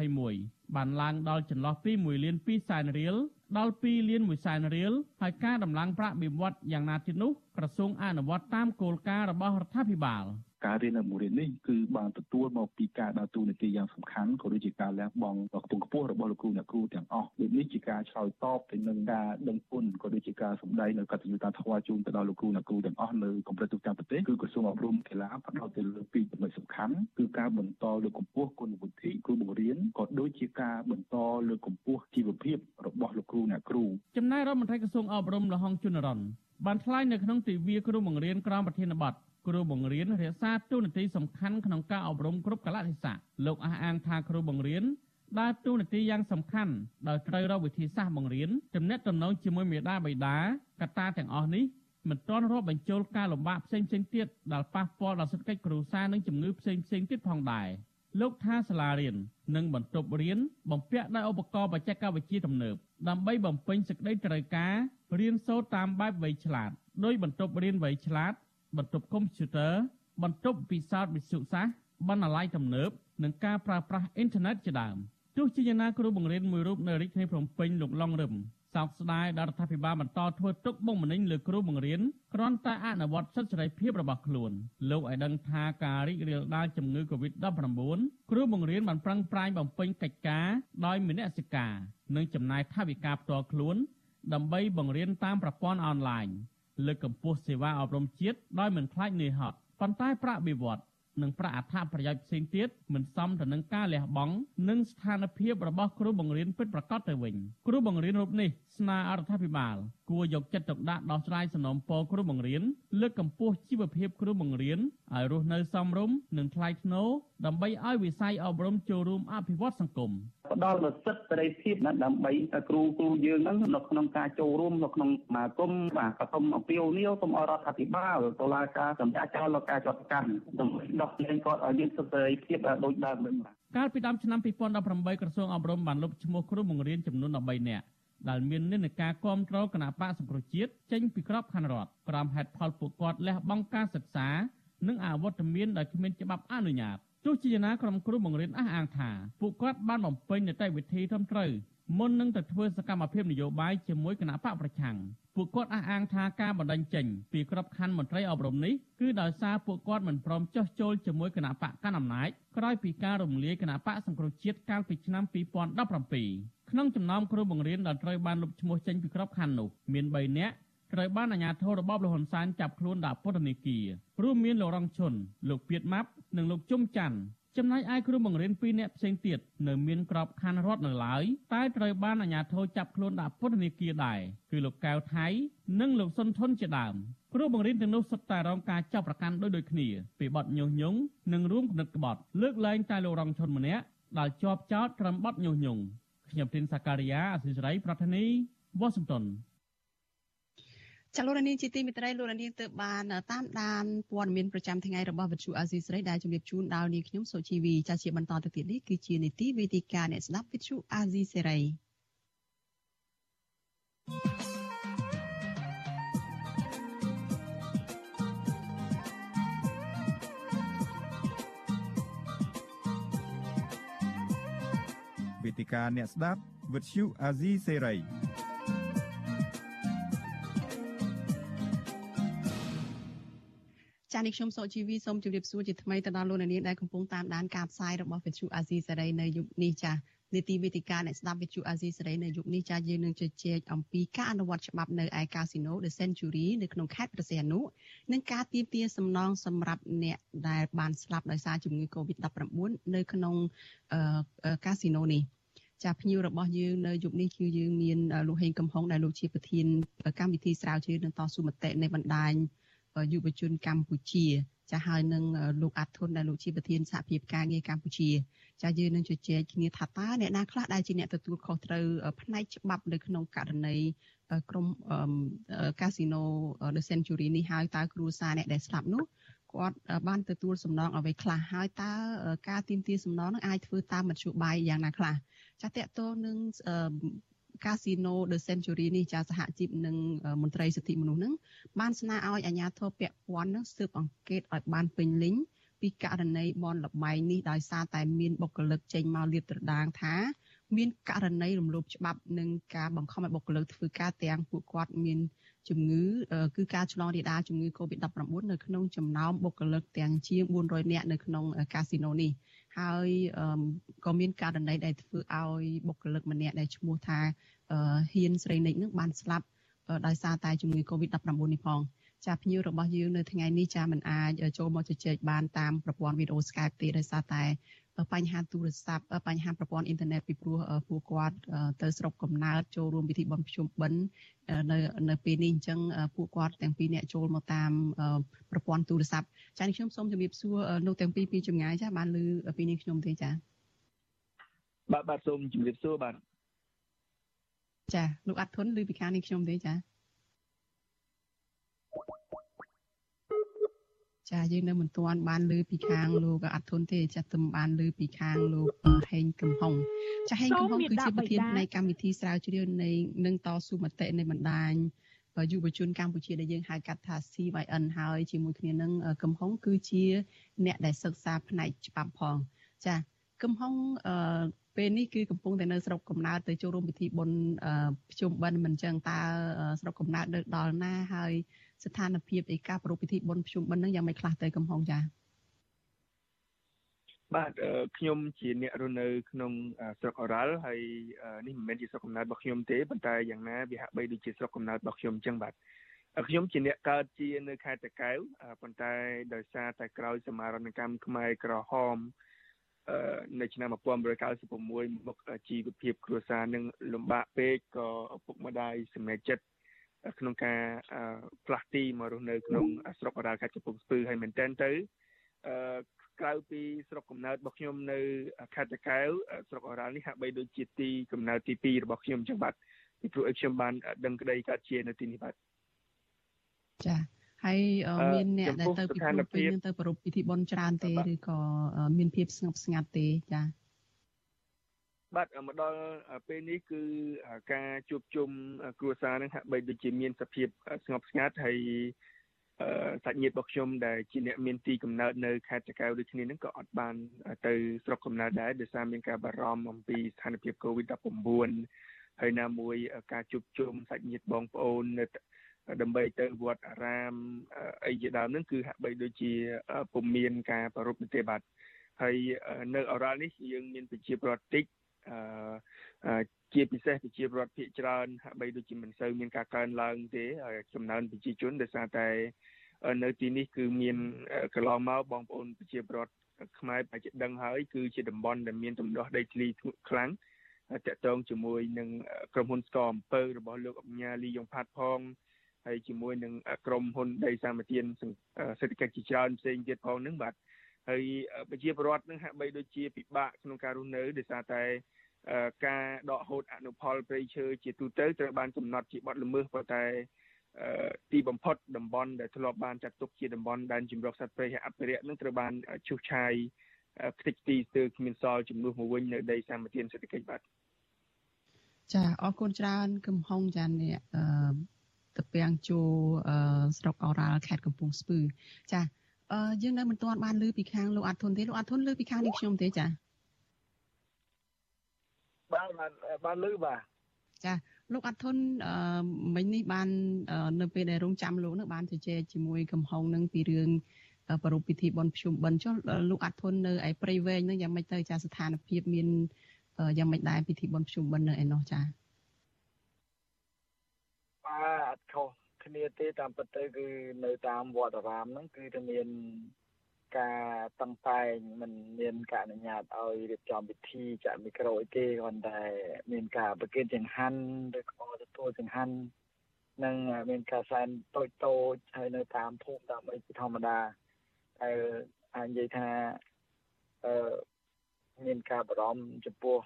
2021បានឡើងដល់ចន្លោះពី1លាន2សែនរៀលដល់2លាន1សែនរៀលហើយការដំឡើងប្រាក់បៀវត្សយ៉ាងណាទៀតនោះក្រសួងអនុវត្តតាមគោលការណ៍របស់រដ្ឋាភិបាល។ ការរៀននៅមួយរៀននេះគឺបានទទួលមកពីការដើរតួនាទីយ៉ាងសំខាន់ក៏ដូចជាការលះបង់ដ៏ខ្ពង់ខ្ពស់របស់លោកគ្រូអ្នកគ្រូទាំងអស់ដូចនេះជាការឆ្លើយតបទៅនឹងការដឹងគុណក៏ដូចជាការសម្ដែងនៅកតញ្ញូតាធម៌ជូនទៅដល់លោកគ្រូអ្នកគ្រូទាំងអស់នៅកម្រិតទូទាំងប្រទេសគឺក្រសួងអប់រំកីឡាផ្ដោតទៅលើពីចំណុចសំខាន់គឺការបន្តលើកកម្ពស់គុណវិធីគ្រូបង្រៀនក៏ដូចជាការបន្តលើកកម្ពស់ជីវភាពរបស់លោកគ្រូអ្នកគ្រូចំណែករដ្ឋមន្ត្រីក្រសួងអប់រំលហុងជុនរនបានថ្លែងនៅក្នុងទិវាគ្រូបង្រៀនក្រមប្រធានបទ គ្រូបង្រៀនរក្សាតួនាទីសំខាន់ក្នុងការអប់រំគ្រប់កលៈទេសៈលោកអះអាងថាគ្រូបង្រៀនដើរតួនាទីយ៉ាងសំខាន់ដោយត្រូវរកវិធីសាស្ត្របង្រៀនទំនាក់ទំនងជាមួយមេដាបៃតាកត្តាទាំងអស់នេះមិនទាន់រាប់បញ្ចូលការលំបាកផ្សេងៗទៀតដែលប៉ះពាល់ដល់សេដ្ឋកិច្ចគ្រួសារនិងជំងឺផ្សេងៗទៀតផងដែរលោកថាសាលារៀននិងបន្ទប់រៀនបំពាក់ដោយឧបករណ៍បច្ចេកវិទ្យាទំនើបដើម្បីបំពេញសេចក្តីត្រូវការរៀនសូត្រតាមបែបវៃឆ្លាតដោយបន្ទប់រៀនវៃឆ្លាត បន្ទប់កុំព្យូទ័របន្ទប់ពិសោធន៍វិទ្យុសាស្ត្របណ្ណាល័យទំនើបនិងការប្រើប្រាស់អ៊ីនធឺណិតជាដើមទោះជាយ៉ាងណាគ្រូបង្រៀនមួយរូបនៅរាជធានីភ្នំពេញលោកឡុងរឹមសោកស្ដាយដល់រដ្ឋាភិបាលបន្តធ្វើទុកបុកម្នេញលើគ្រូបង្រៀនគ្រាន់តែអនុវត្តសិទ្ធិសេរីភាពរបស់ខ្លួនលោកឲ្យដឹងថាការរីករាលដាលជំងឺ Covid-19 គ្រូបង្រៀនបានប្រឹងប្រែងបំពេញកិច្ចការដោយមនសិការនិងចំណាយថវិកាផ្ទាល់ខ្លួនដើម្បីបង្រៀនតាមប្រព័ន្ធអនឡាញ លើកកម្ពស់សេវាអប់រំជាតិដោយមិនខ្លាចនឿយហត់ប៉ុន្តែប្រាក់បៀវត្សនិងប្រាក់អត្ថប្រយោជន៍ផ្សេងទៀតមិនសមទៅនឹងការលះបង់និងស្ថានភាពរបស់គ្រូបង្រៀនពិតប្រាកដទៅវិញគ្រូបង្រៀនរូបនេះ ស្នើអរដ្ឋាភិបាល គួរយកចិត្តទុកដាក់ដោះស្រាយសំណុំពរគ្រូបង្រៀនលើកកម្ពស់ជីវភាពគ្រូបង្រៀនឲ្យរស់នៅសមរម្យនិងថ្លៃថ្នូរដើម្បីឲ្យវិស័យអប់រំចូលរួមអភិវឌ្ឍសង្គមផ្ដល់នូវសិទ្ធិសេរីភាពណាដើម្បីគ្រូគ្រូយើងហ្នឹងនៅក្នុងការចូលរួមនៅក្នុងសមាគមបាទក៏សូមអំពាវនាវសូមឲ្យរដ្ឋាភិបាលតុលាការសម្រាប់ចោលលោកការចាត់កម្មដើម្បីដោះលែងគាត់ឲ្យមានសិទ្ធិសេរីភាពដូចដើមវិញបាទកាលពីដើមឆ្នាំ2018ក្រសួងអប់រំបានលុបឈ្មោះគ្រូបង្រៀនចំនួន13នាក់ ដែលមាននិន្នាការគ្រប់គ្រងគណៈបកសង្គ្រោះជាតិចេញពីក្របខ័ណ្ឌរដ្ឋក្រោមហេតុផលពួកគាត់លះបង់ការសិក្សានិងអវត្តមានដោយគ្មានច្បាប់អនុញ្ញាតទោះជាយ៉ាងណាក្រុមគ្រូបង្រៀនអះអាងថាពួកគាត់បានបំពេញនីតិវិធីត្រឹមត្រូវមុននឹងទៅធ្វើសកម្មភាពនយោបាយជាមួយគណៈបកប្រឆាំងពួកគាត់អះអាងថាការបណ្ដឹងចេញពីក្របខ័ណ្ឌមន្ត្រីអប់រំនេះគឺដោយសារពួកគាត់មិនព្រមចុះចូលជាមួយគណៈបកកណ្ដាលអំណាចក្រោយពីការរំលាយគណៈបកសង្គ្រោះជាតិកាលពីឆ្នាំ2017 ក្នុងចំណោមគ្រូបង្រៀនដែលត្រូវបានលុបឈ្មោះចេញពីក្របខ័ណ្ឌនោះមាន3នាក់ត្រូវបានអាជ្ញាធររបបលហ៊ុនសែនចាប់ខ្លួនដាក់ពន្ធនាគាររួមមានលោករងឈុនលោកពៀតម៉ាប់និងលោកជុំច័ន្ទចំណែកឯគ្រូបង្រៀន2នាក់ផ្សេងទៀតនៅមានក្របខ័ណ្ឌរដ្ឋនៅឡើយតែត្រូវបានអាជ្ញាធរចាប់ខ្លួនដាក់ពន្ធនាគារដែរគឺលោកកៅថៃនិងលោកសុនថុនជាដើមគ្រូបង្រៀនទាំងនោះសុទ្ធតែរងការចាប់ប្រកាន់ដោយដូចគ្នាពីបទញុះញង់និងរួមគំនិតក្បត់លើកលែងតែលោករងឈុនម្នាក់ដែលជាប់ចោតត្រឹមបទញុះញង់ ខ្ញុំទីនសាការីយ៉ាអសិសរីប្រធានីវ៉ាស៊ីនតោនចលនានេះជាទីមិត្តរីលោកនាងទើបបានតាមដានព័ត៌មានប្រចាំថ្ងៃរបស់វិទ្យុអាស៊ីសេរីដែលជម្រាបជូនដល់នាងខ្ញុំសុជីវីចាជាបន្តទៅទៀតនេះគឺជានីតិវេទិកាអ្នកស្ដាប់វិទ្យុអាស៊ីសេរី វេទិកាអ្នកស្ដាប់វិទ្យុអាស៊ីសេរីចានេះខ្ញុំសុជីវីសូមជម្រាបសួរជាថ្មីទៅដល់លោកអ្នកនាងដែលកំពុងតាមដានការផ្សាយរបស់វិទ្យុអាស៊ីសេរីនៅយុគនេះចានីតិវិទ្យាអ្នកស្ដាប់វិទ្យុអាស៊ីសេរីនៅយុគនេះចាយើងនឹងជជែកអំពីការអនុវត្តច្បាប់នៅឯកាស៊ីណូ The Century នៅក្នុងខេត្តព្រះសីហនុនិងការទាមទារសំណងសម្រាប់អ្នកដែលបានស្លាប់ដោយសារជំងឺ Covid-19 នៅក្នុងកាស៊ីណូនេះ ចាភ្ញៀវរបស់យើងនៅយុគនេះគឺយើងមានលោកហេងកំហុងដែលលោកជាប្រធានកម្មវិធីស្រាវជ្រាវនិងតស៊ូមតិនៃបណ្ដាញយុវជនកម្ពុជាចាហើយនឹងលោកអាត់ធុនដែលលោកជាប្រធានសហភាពការងារកម្ពុជាចាយើងនឹងជជែកគ្នាថាតើអ្នកណាខ្លះដែលជាអ្នកទទួលខុសត្រូវផ្នែកច្បាប់នៅក្នុងករណីក្រុមកាស៊ីណូ The Century នេះហើយតើគ្រួសារអ្នកដែលស្លាប់នោះគាត់បានទទួលសំណងអ្វីខ្លះហើយតើការទៀមទាសំណងនឹងអាចធ្វើតាមមធ្យោបាយយ៉ាងណាខ្លះ ចាតកតោនឹងកាស៊ីណូ The Century នេះចាសហជីពនិងមន្ត្រីសិទ្ធិមនុស្សនឹងបានស្នើឲ្យអាជ្ញាធរពាក់ព័ន្ធនឹងស៊ើបអង្កេតឲ្យបានពេញលេញពីករណីបនលបែងនេះដោយសារតែមានបុគ្គលិកចេញមកលាតត្រដាងថាមានករណីរំលោភច្បាប់និងការបង្ខំឲ្យបុគ្គលិកធ្វើការទាំងពួកគាត់មានជំងឺគឺការឆ្លងរាលដាលជំងឺ Covid-19 នៅក្នុងចំណោមបុគ្គលិកទាំងជាង400នាក់នៅក្នុងកាស៊ីណូនេះ ហើយក៏មានករណីដែលធ្វើឲ្យបុគ្គលិកម្នាក់ដែលឈ្មោះថាហ៊ានស្រីនិចនឹងបានស្លាប់ដោយសារតែជំងឺ Covid-19 នេះផងចាភ្ញៀវរបស់យើងនៅថ្ងៃនេះចាមិនអាចចូលមកជជែកបានតាមប្រព័ន្ធវីដេអូ Skype ទេដោយសារតែ បញ្ហាទូរស័ព្ទបញ្ហាប្រព័ន្ធអ៊ីនធឺណិតពីព្រោះពួកគាត់ទៅស្រុកកំណើតចូលរួមពិធីបុណ្យភ្ជុំបិណ្ឌនៅនៅពេលនេះអញ្ចឹងពួកគាត់ទាំងពីរអ្នកចូលមកតាមប្រព័ន្ធទូរស័ព្ទចា៎ខ្ញុំសូមជម្រាបសួរលោកទាំងពីរពីចម្ងាយចាបានឮពីនេះខ្ញុំទេចាបាទបាទសូមជម្រាបសួរបាទចាលោកអាត់ធុនឮពីខាងនេះខ្ញុំទេចា ចាយើងនៅមិនទាន់បានលើពីខាងលោកអត់ធុនទេចាទំបានលើពីខាងលោកហេងកំហុងចាហេងកំហុងគឺជាប្រធាននៃកម្មវិធីស្រាវជ្រាវនៃនឹងតស៊ូមតិនៃបណ្ដាញយុវជនកម្ពុជាដែលយើងហៅកាត់ថា CYN ហើយជាមួយគ្នានឹងកំហុងគឺជា អ្នកដែលសិក្សាផ្នែកច្បាប់ផងចាកំហុងពេលនេះគឺកំពុងតែនៅស្រុកកំណើតទៅចូលរួមពិធីបុណ្យភ្ជុំបិណ្ឌមិនចឹងតើស្រុកកំណើតនៅដល់ណាហើយ ស្ថានភាពនៃការប្រារព្ធពិធីបុណ្យភ្ជុំបិណ្ឌនឹងយ៉ាងម៉េចខ្លះទៅកំហុងចា៎បាទខ្ញុំជាអ្នករស់នៅក្នុងស្រុកអូរ៉ាល់ហើយនេះមិនមែនជាស្រុកកំណើតរបស់ខ្ញុំទេប៉ុន្តែយ៉ាងណាវាហាក់បីដូចជាស្រុកកំណើតរបស់ខ្ញុំអញ្ចឹងបាទខ្ញុំជាអ្នកកើតជានៅខេត្តតាកែវប៉ុន្តែដោយសារតែក្រោយសមារណកម្មខ្មែរក្រហមនៅឆ្នាំ1996មកជីវភាពគ្រួសារនឹងលំបាកពេកក៏ឪពុកម្ដាយសម្រេចចិត្ត ក្នុងការផ្លាស់ទីមករស់នៅក្នុងស្រុកអរ៉ាល់ខេត្តកំពង់ស្ពឺហើយមែនទែនទៅក្រៅពីស្រុកកំណើតរបស់ខ្ញុំនៅខេត្តតាកែវស្រុកអរ៉ាល់នេះហាក់បីដូចជាទីកំណើតទី2របស់ខ្ញុំចឹងបាទពីព្រោះឲ្យខ្ញុំបានដឹងក្តីកើតជានៅទីនេះបាទចាហើយមានអ្នកដែលទៅពីព្រោះពេលនឹងទៅប្រពៃពិធីបុណ្យច្រើនទេឬក៏មានភាពស្ងប់ស្ងាត់ទេចា បាទមកដល់ពេលនេះគឺការជួបជុំគ្រួសារនឹងហាក់បីដូចជាមានសភាពស្ងប់ស្ងាត់ហើយសាច់ញាតិរបស់ខ្ញុំដែលជាអ្នកមានទីកំណើតនៅខេត្តតាកែវដូចគ្នានឹងក៏អត់បានទៅស្រុកកំណើតដែរដោយសារមានការបារម្ភអំពីស្ថានភាព COVID-19 ហើយណាមួយការជួបជុំសាច់ញាតិបងប្អូននៅដើម្បីទៅវត្តអារាមអីជាដើមហ្នឹងគឺហាក់បីដូចជាពុំមានការប្ររពទេបាទហើយនៅអរ៉ាល់នេះយើងមានប្រជាប្រដ្ឋតិច អឺជាពិសេសប្រជាប្រដ្ឋភាគច្រើនហាក់បីដូចជាមិនសូវមានការកើនឡើងទេចំណោមប្រជាជនដោយសារតែនៅទីនេះគឺមានកន្លងមកបងប្អូនប្រជាប្រដ្ឋខ្មែរប្រហែលជាដឹងហើយគឺជាតំបន់ដែលមានទំនាស់ដីធ្លីខ្លាំងតាក់ទងជាមួយនឹងក្រុមហ៊ុនស្កអំពើរបស់លោកអញ្ញា លីយ៉ុងផាត់ផងហើយជាមួយនឹងក្រុមហ៊ុនដីសាមទានសេដ្ឋកិច្ចជាច្រើនផ្សេងទៀតផងហ្នឹងបាទហើយប្រជាពលរដ្ឋនឹងហាក់បីដូចជាពិបាកក្នុងការរស់នៅដោយសារតែ ការដកហូតអនុផលព្រៃឈើជាទូទៅត្រូវបានកំណត់ជាបទល្មើសប៉ុន្តែទីបំផុតតំបន់ដែលធ្លាប់បានចាត់ទុកជាតំបន់ដែនជម្រកសត្វព្រៃអភិរក្សនឹងត្រូវបានឈូសឆាយខ្ទេចទីស្ទើរគ្មានសល់ចំនួនមកវិញនៅដីសម្បត្តិសេដ្ឋកិច្ចបាទចាអរគុណច្រើនកំហុងចាអ្នកអឺតពាំងជួស្រុកអូរ៉ាល់ខេត្តកំពង់ស្ពឺចាអឺយើងនៅមិនទាន់បានលើពីខាងលោកអាត់ធុនទេលោកអាត់ធុនលើពីខាងនេះខ្ញុំទេចា បាទបានលើបាទចាលោកអាត់ធុនអឺមិញនេះបាននៅពេលដែលរងចាំលោកនឹងបានជជែកជាមួយកំហុងនឹងពីរឿងប្រពៃពិធីបុណ្យភ្ជុំបិណ្ឌចុះលោកអាត់ធុននៅឯព្រៃវែងនឹងយ៉ាងម៉េចទៅចាស្ថានភាពមានយ៉ាងម៉េចដែរពិធីបុណ្យភ្ជុំបិណ្ឌនៅឯនោះចាបាទអត់ខុសគ្នាទេតាមពិតទៅគឺនៅតាមវត្តអារាមហ្នឹងគឺតែមាន ការតឹងតែងមិនមានការអនុញ្ញាតឲ្យរៀបចំពិធីចាក់មីក្រូអីទេគ្រាន់តែមានការប្រគិនចង្ហាន់ឬក៏ទទួលចង្ហាន់និងមានការសែនតូចតូចហើយនៅតាមភូមិតាមអីជាធម្មតាតែអាចនិយាយថាអឺមានការបារម្ភចំពោះ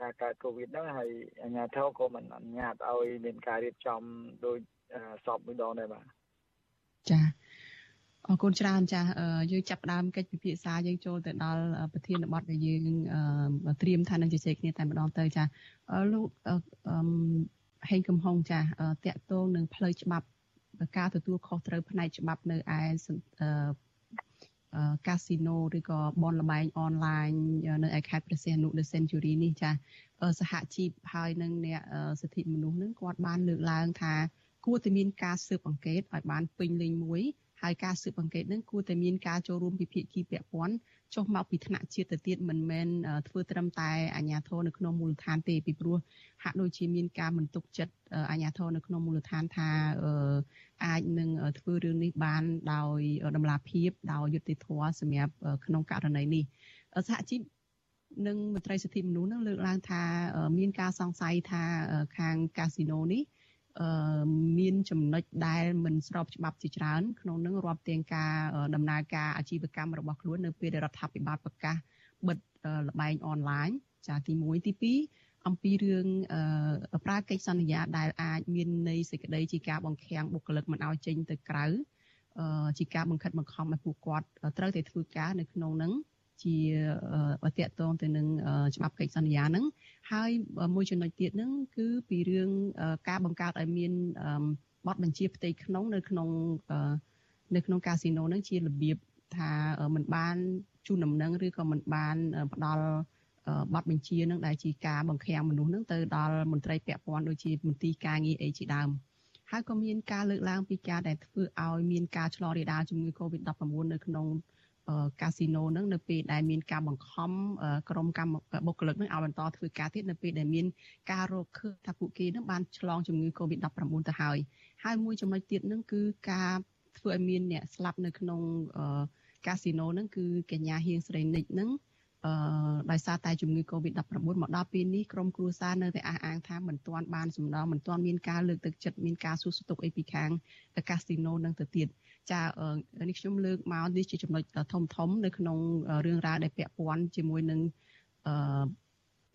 ការកើតកូវីដហ្នឹងហើយអាជ្ញាធរក៏មិនអនុញ្ញាតឲ្យមានការរៀបចំដោយសពមួយដងដែរបាទចា អរគុណច្រើនចាយើងចាប់ផ្ដើមកិច្ចពិភាក្សាយើងចូលទៅដល់ប្រធានបទដែលយើងត្រៀមថានឹងជជែកគ្នាតែម្ដងទៅចាលោកហេងកំហុងចាតកតងនឹងផ្លូវច្បាប់ការទទួលខុសត្រូវផ្នែកច្បាប់នៅឯកាស៊ីណូឬក៏បនលបែងអនឡាញនៅឯខេត្តព្រះសីហនុ The Century នេះចាសហជីពហើយនឹងអ្នកសិទ្ធិមនុស្សនឹងគាត់បានលើកឡើងថាគួរតែមានការស៊ើបអង្កេតឲ្យបានពេញលេញមួយ ហើយការស៊ើបអង្កេតនឹងគួរតែមានការចូលរួមពីភាគីពាក់ព័ន្ធចុះមកពីថ្នាក់ជាតិទៅទៀតមិនមែនធ្វើត្រឹមតែអាជ្ញាធរនៅក្នុងមូលដ្ឋានទេពីព្រោះហាក់ដូចជាមានការមិនទុកចិត្តអាជ្ញាធរនៅក្នុងមូលដ្ឋានថាអាចនឹងធ្វើរឿងនេះបានដោយតម្លាភាពដោយយុត្តិធម៌សម្រាប់ក្នុងករណីនេះសហជីពនិងមន្ត្រីសិទ្ធិមនុស្សនឹងលើកឡើងថាមានការសង្ស័យថាខាងកាស៊ីណូនេះ មានចំណុចដែលមិនស្របច្បាប់ជាច្រើនក្នុងនឹងរាប់ទាំងការដំណើរការអាជីវកម្មរបស់ខ្លួននៅពេលដែលរដ្ឋាភិបាលប្រកាសបិទលបែងអនឡាញចាទី1ទី2អំពីរឿងប្រើកិច្ចសន្យាដែលអាចមាននៃសេចក្តីជាការបង្ខាំងបុគ្គលិកមិនឲ្យចេញទៅក្រៅជាការបង្ខិតបង្ខំឲ្យពួកគាត់ត្រូវតែធ្វើការនៅក្នុងនឹង ជាតកតងទៅនឹងច្បាប់កិច្ចសន្យាហ្នឹងហើយមួយចំណុចទៀតហ្នឹងគឺពីរឿងការបង្កើតឲ្យមានបទបញ្ជាផ្ទៃក្នុងនៅក្នុងនៅក្នុងកាស៊ីណូហ្នឹងជារបៀបថាมันបានជូនដំណឹងឬក៏มันបានផ្ដល់បទបញ្ជានឹងដែលជាការបង្ខាំងមនុស្សនឹងទៅដល់មន្ត្រីពាក់ព័ន្ធដូចជាមន្ទីរការងារអីជាដើមហើយក៏មានការលើកឡើងពីការដែលធ្វើឲ្យមានការឆ្លងរាលដាលជំងឺ Covid-19 នៅក្នុង កាស៊ីណូហ្នឹងនៅពេលដែលមានការបង្ខំក្រុមកម្មបុគ្គលិកហ្នឹងឲ្យបន្តធ្វើការទៀតនៅពេលដែលមានការរកឃើញថាពួកគេហ្នឹងបានឆ្លងជំងឺ Covid-19 ទៅហើយហើយមួយចំណុចទៀតហ្នឹងគឺការធ្វើឲ្យមានអ្នកស្លាប់នៅក្នុងកាស៊ីណូហ្នឹងគឺកញ្ញាហៀងស្រីនិចហ្នឹងអឺដោយសារតែជំងឺ Covid-19 មកដល់ពេលនេះក្រុមគ្រួសារនៅតែអះអាងថាមិនទាន់បានសំណងមិនទាន់មានការលើកទឹកចិត្តមានការសួរស្ទុកអីពីខាងកាស៊ីណូនឹងទៅទៀត ចានេះខ្ញុំលើកមកនេះជាចំណុចធំធំនៅក្នុងរឿងរ៉ាវដែលពាក់ព័ន្ធជាមួយនឹងអឺ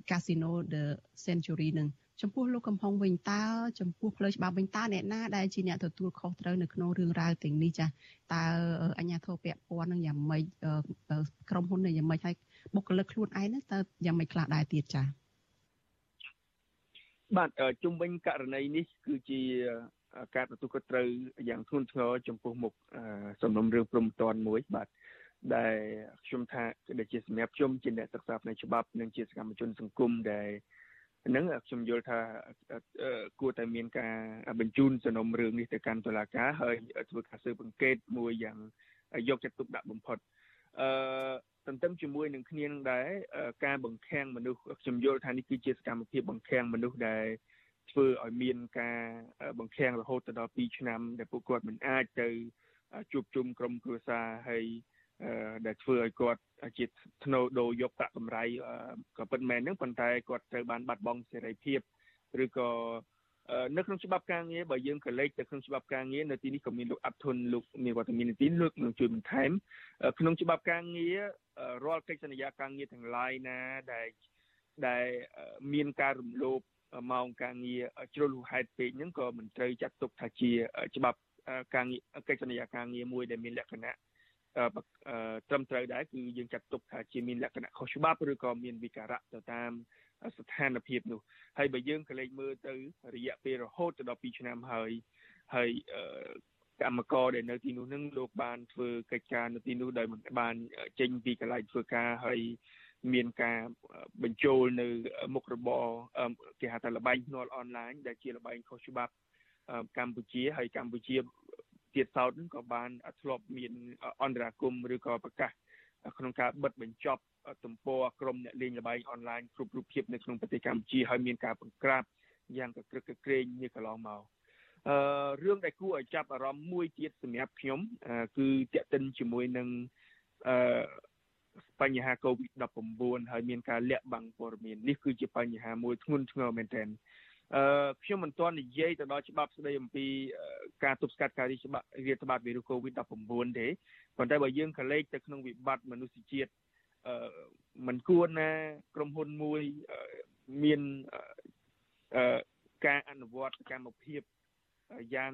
Casino The Century នឹងចំពោះលោកកំហុងវិញតើចំពោះផ្លូវច្បាប់វិញតើអ្នកណាដែលជាអ្នកទទួលខុសត្រូវនៅក្នុងរឿងរ៉ាវទាំងនេះចាតើអញ្ញាធិបពាក់ព័ន្ធនឹងយ៉ាងម៉េចក្រុមហ៊ុននឹងយ៉ាងម៉េចហើយបុគ្គលិកខ្លួនឯងហ្នឹងតើយ៉ាងម៉េចខ្លះដែរទៀតចាបាទជុំវិញករណីនេះគឺជា ការទទួលខុសត្រូវយ៉ាងធ្ងន់ធ្ងរចំពោះមុខសំណុំរឿងព្រំតនមួយបាទដែលខ្ញុំថាដែលជាសម្រាប់ខ្ញុំជាអ្នកសិក្សាផ្នែកច្បាប់និងជាសកម្មជនសង្គមដែលហ្នឹងខ្ញុំយល់ថាគួរតែមានការបញ្ជូនសំណុំរឿងនេះទៅកាន់តុលាការហើយធ្វើការស៊ើបអង្កេតមួយយ៉ាងយកចិត្តទុកដាក់បំផុតអឺទន្ទឹមជាមួយនឹងគ្នានឹងដែរការបង្ខាំងមនុស្សខ្ញុំយល់ថានេះគឺជាសកម្មភាពបង្ខាំងមនុស្សដែល ធ្វើឲ្យមានការបង្ខាំងរហូតដល់2ឆ្នាំ ដែលពួកគាត់មិនអាចទៅជួបជុំក្រុមគ្រួសារហើយដែលធ្វើឲ្យគាត់ជាធ្នូដូរយកប្រាក់កម្រៃក៏ពិតមែនហ្នឹងប៉ុន្តែគាត់ត្រូវបានបាត់បង់សេរីភាពឬក៏នៅក្នុងច្បាប់ការងារបើយើងក៏លេចទៅក្នុងច្បាប់ការងារនៅទីនេះក៏មានលោកអធុនលោកមានវត្តមានទីលោកនឹងជួយបន្ថែមក្នុងច្បាប់ការងាររាល់កិច្ចសន្យាការងារទាំងឡាយណាដែលដែលមានការរំលោភ ម៉ោងការងារជ្រុលហួសហេតុពេកហ្នឹងក៏មិនត្រូវចាត់ទុកថាជាច្បាប់ការងារកិច្ចសន្យាការងារមួយដែលមានលក្ខណៈត្រឹមត្រូវដែរគឺយើងចាត់ទុកថាជាមានលក្ខណៈខុសច្បាប់ឬក៏មានវិការៈទៅតាមស្ថានភាពនោះហើយបើយើងក៏លេចមើលទៅរយៈពេលរហូតទៅដល់2ឆ្នាំហើយហើយកម្មករដែលនៅទីនោះនឹងលោកបានធ្វើកិច្ចការនៅទីនោះដោយមិនបានចេញពីកន្លែងធ្វើការហើយ មានការបញ្ចូលនៅមុខរបរគេហៅថាលបែងភ្នាល់អនឡាញដែលជាលបែងខុសច្បាប់កម្ពុជាហើយកម្ពុជាទៀតសោតនឹងក៏បានធ្លាប់មានអន្តរាគមឬក៏ប្រកាសក្នុងការបិទបញ្ចប់ទំព័រក្រុមអ្នកលេងល្បែងអនឡាញគ្រប់រូបភាពនៅក្នុងប្រទេសកម្ពុជាហើយមានការបង្ក្រាបយ៉ាងកក្រឹកកក្រែងនេះកន្លងមកអឺរឿងដែលគួរឲ្យចាប់អារម្មណ៍មួយទៀតសម្រាប់ខ្ញុំគឺតេតិនជាមួយនឹងអឺ បញ្ហា COVID-19 ហើយមានការលាក់បាំងព័ត៌មាននេះគឺជាបញ្ហាមួយធ្ងន់ធ្ងរមែនទែនអឺខ្ញុំមិនទាន់និយាយទៅដល់ច្បាប់ស្ដីអំពីការទប់ស្កាត់ការរីកច្បាប់រាតត្បាតវីរុស COVID-19 ទេប៉ុន្តែបើយើងកលេចទៅក្នុងវិបត្តិមនុស្សជាតិអឺមិនគួរណាក្រុមហ៊ុនមួយមានអឺការអនុវត្តសកម្មភាពយ៉ាង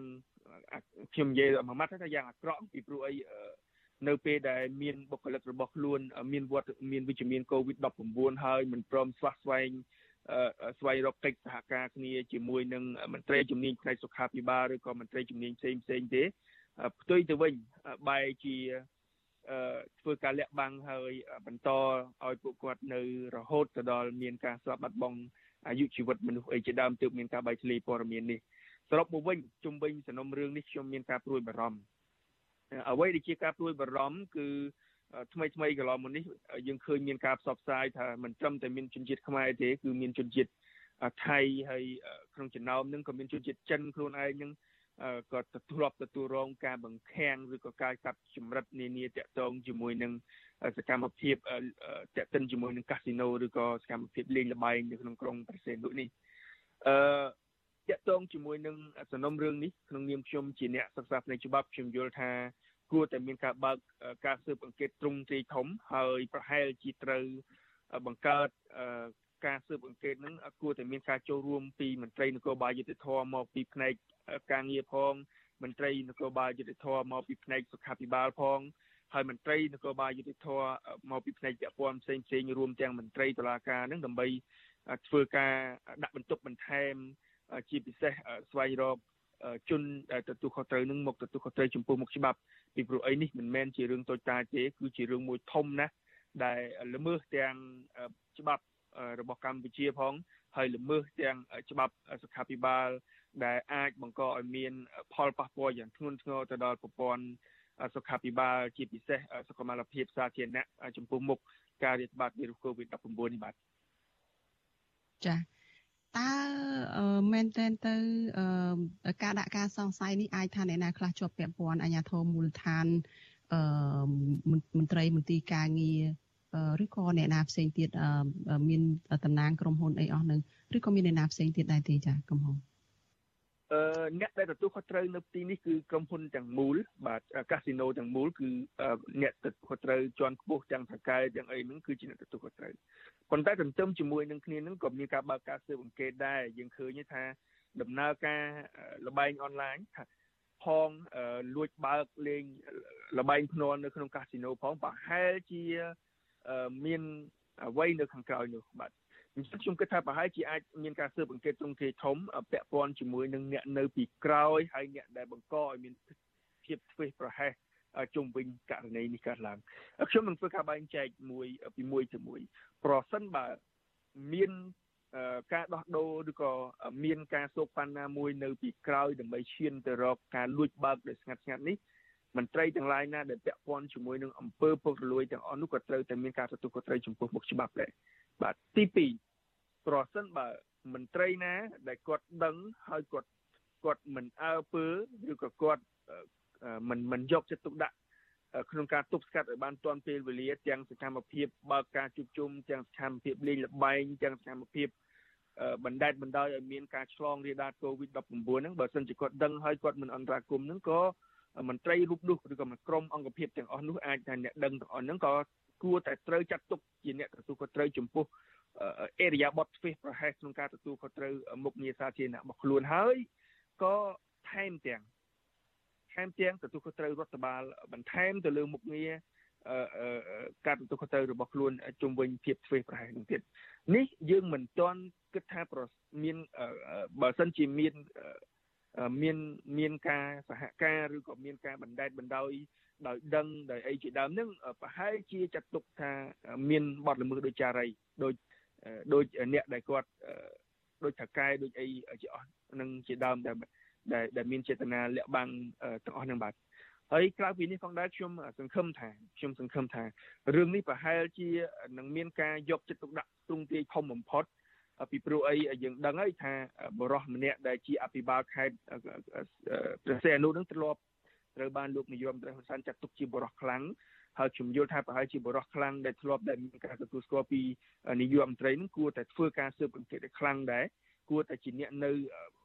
ខ្ញុំនិយាយមួយម៉ាត់ថាយ៉ាងអាក្រក់ពីព្រោះអី នៅពេលដែលមានបុគ្គលិករបស់ខ្លួន មានវត្តមានវិជ្ជមាន COVID-19 ហើយមិនព្រមស្វះស្វែងស្វែងរកកិច្ចសហការគ្នាជាមួយនឹងមន្ត្រីជំនាញផ្នែកសុខាភិបាលឬក៏មន្ត្រីជំនាញផ្សេងផ្សេងទេផ្ទុយទៅវិញបែរជាធ្វើការលាក់បាំងហើយបន្តឲ្យពួកគាត់នៅរហូតទៅដល់មានការស្លាប់បាត់បង់អាយុជីវិតមនុស្សអីជាដើមទើបមានការបែកធ្លាយព័ត៌មាននេះសរុបមកវិញជុំវិញសំណុំរឿងនេះខ្ញុំមានការព្រួយបារម្ភ អ្វីដែលជាការព្រួយបារម្ភគឺថ្មីថ្មីកន្លងមកនេះយើងឃើញមានការផ្សព្វផ្សាយថាមិនត្រឹមតែមានជនជាតិខ្មែរទេគឺមានជនជាតិថៃហើយក្នុងចំណោមនឹងក៏មានជនជាតិចិនខ្លួនឯងនឹងក៏ទទួលរាប់ទទួលរងការបង្ខាំងឬក៏ការកាត់ចម្រិតនានាតាក់ទងជាមួយនឹងសកម្មភាពតាក់ទិនជាមួយនឹងកាស៊ីណូឬក៏សកម្មភាពលេងល្បែងនៅក្នុងក្រុងប្រសេនុនេះអឺតាក់ទងជាមួយនឹងសំណុំរឿងនេះក្នុងនាមខ្ញុំជាអ្នកសិក្សាផ្នែកច្បាប់ខ្ញុំយល់ថា គួរតែមានការបើកការស៊ើបអង្កេតទ្រង់ទ្រាយធំហើយប្រហែលជាត្រូវបង្កើតការស៊ើបអង្កេតហ្នឹងគួរតែមានការចូលរួមពីមន្ត្រីនគរបាលយុតិធម៌មកពីផ្នែកការងារផងមន្ត្រីនគរបាលយុតិធម៌មកពីផ្នែកសុខាភិបាលផងហើយមន្ត្រីនគរបាលយុតិធម៌មកពីផ្នែកពាក់ព័ន្ធផ្សេងផ្សេងរួមទាំងមន្ត្រីតុលាការហ្នឹងដើម្បីធ្វើការដាក់បន្ទុកបន្ថែមជាពិសេសស្វែងរក ជនដែលទទួលខុសត្រូវនឹងមកទទួលខុសត្រូវចំពោះមុខច្បាប់ពីព្រោះអីនេះមិនមែនជារឿងតូចតាចទេគឺជារឿងមួយធំណាស់ដែលល្មើសទាំងច្បាប់របស់កម្ពុជាផងហើយល្មើសទាំងច្បាប់សុខាភិបាល ដែលអាចបង្កឲ្យមាន ផលប៉ះពាល់យ៉ាងធ្ងន់ធ្ងរទៅដល់ប្រព័ន្ធសុខាភិបាលជាពិសេសសុខុមាលភាពសាធារណៈចំពោះមុខការរាតត្បាតវីរុស COVID-19 នេះបាទចា តើមែនតែនទៅការដាក់ការសង្ស័យនេះអាចថាអ្នកណាខ្លះជាប់ពាក់ព័ន្ធអាជ្ញាធរមូលដ្ឋានអឺមន្ត្រីមន្ទីរការងារឬក៏អ្នកណាផ្សេងទៀតមានតំណាងក្រុមហ៊ុនអីអស់នឹងឬក៏មានអ្នកណាផ្សេងទៀតដែរទេចាកំហុស អឺអ្នកដែលទទួលខុសត្រូវនៅទីនេះគឺក្រុមហ៊ុនទាំងមូលបាទកាស៊ីណូទាំងមូលគឺអ្នកទទួលខុសត្រូវជាន់ខ្ពស់ទាំងថកែទាំងអីហ្នឹងគឺជាអ្នកទទួលខុសត្រូវប៉ុន្តែទន្ទឹមជាមួយនឹងគ្នាហ្នឹងក៏មានការបើកការស៊ើបអង្កេតដែរយើងឃើញថាដំណើរការលបែងអនឡាញថាផងលួចបើកលេងលបែងភ្នាល់នៅក្នុងកាស៊ីណូផងប្រហែលជាមានអ្វីនៅខាងក្រោយនោះបាទ អញ្ចឹងខ្ញុំគិតថាប្រហែលជាអាចមានការស៊ើបអង្កេតទ្រង់ទ្រាយធំពាក់ព័ន្ធជាមួយនឹងអ្នកនៅពីក្រោយហើយអ្នកដែលបង្កឲ្យមានភាពធ្វេសប្រហែសជុំវិញករណីនេះកើតឡើងខ្ញុំនឹងធ្វើការបែងចែកមួយពីមួយទៅមួយប្រសិនបើមានការដោះដូរឬក៏មានការសោកប៉ាន់ណាមួយនៅពីក្រោយដើម្បីឈានទៅរកការលួចបើកដោយស្ងាត់ស្ងាត់នេះមន្ត្រីទាំងឡាយណាដែលពាក់ព័ន្ធជាមួយនឹងអង្គើពុករលួយទាំងអស់នោះក៏ត្រូវតែមានការទទួលខុសត្រូវចំពោះមុខច្បាប់ដែរ បាទទី2ប្រសិនបើមន្ត្រីណា ដែលគាត់ដឹងហើយគាត់គាត់មិនអើពើឬក៏គាត់មិនមិនយកចិត្តទុកដាក់ក្នុងការទប់ស្កាត់ឲ្យបានទាន់ពេលវេលាទាំងសកម្មភាពបើកការជួបជុំទាំងសកម្មភាពលេងល្បែងទាំងសកម្មភាពបណ្ដេតបណ្ដោយឲ្យមានការឆ្លងរាលដាល COVID-19 ហ្នឹងបើសិនជាគាត់ដឹងហើយគាត់មិនអន្តរាគមន៍ហ្នឹងក៏មន្ត្រីរូបនោះឬក៏ក្រុមអង្គភាពទាំងអស់នោះអាចថាអ្នកដឹងទាំងអស់ហ្នឹងក៏ គួរតែត្រូវចាត់ទុកជាអ្នកទទួលខុសត្រូវចំពោះអេរិយាបថទ្វេសប្រហែសក្នុងការទទួលខុសត្រូវមុខងារសាធារណៈរបស់ខ្លួនហើយក៏ថែមទាំងថែមទាំងទទួលខុសត្រូវរដ្ឋបាលបន្ថែមទៅលើមុខងារការទទួលខុសត្រូវរបស់ខ្លួនជុំវិញភាពទ្វេសប្រហែសនឹងទៀតនេះយើងមិនទាន់គិតថាមានបើសិនជាមានមានមានការសហការឬក៏មានការបណ្ដេតបណ្ដោយ ដោយដឹងដោយអីជាដើមនឹងប្រហែលជាចាត់ទុកថាមានបទល្មើសដោយចារីដោយដោយអ្នកដែលគាត់ដោយថកែដោយអីជាអស់នឹងជាដើមដែលដែលមានចេតនាលាក់បាំងទាំងអស់នឹងបាទហើយក្រៅពីនេះផងដែរខ្ញុំសង្ឃឹមថាខ្ញុំសង្ឃឹមថារឿងនេះប្រហែលជានឹងមានការយកចិត្តទុកដាក់ទ្រង់ទ្រាយធំបំផុតពីព្រោះអីយើងដឹងហើយថាបរោះម្នាក់ដែលជាអភិបាលខេត្តព្រះសីហនុនឹងធ្លាប់ ត្រូវបានលោកនាយរដ្ឋមន្ត្រីហ៊ុនសែនចាត់ទុកជាបរោះខ្លាំងហើយខ្ញុំយល់ថាប្រហែលជាបរោះខ្លាំងដែលធ្លាប់ដែលមានការទទួលស្គាល់ពីនាយករដ្ឋមន្ត្រីនឹងគួរតែធ្វើការស៊ើបអង្កេតឲ្យខ្លាំងដែរគួរតែជាអ្នកនៅ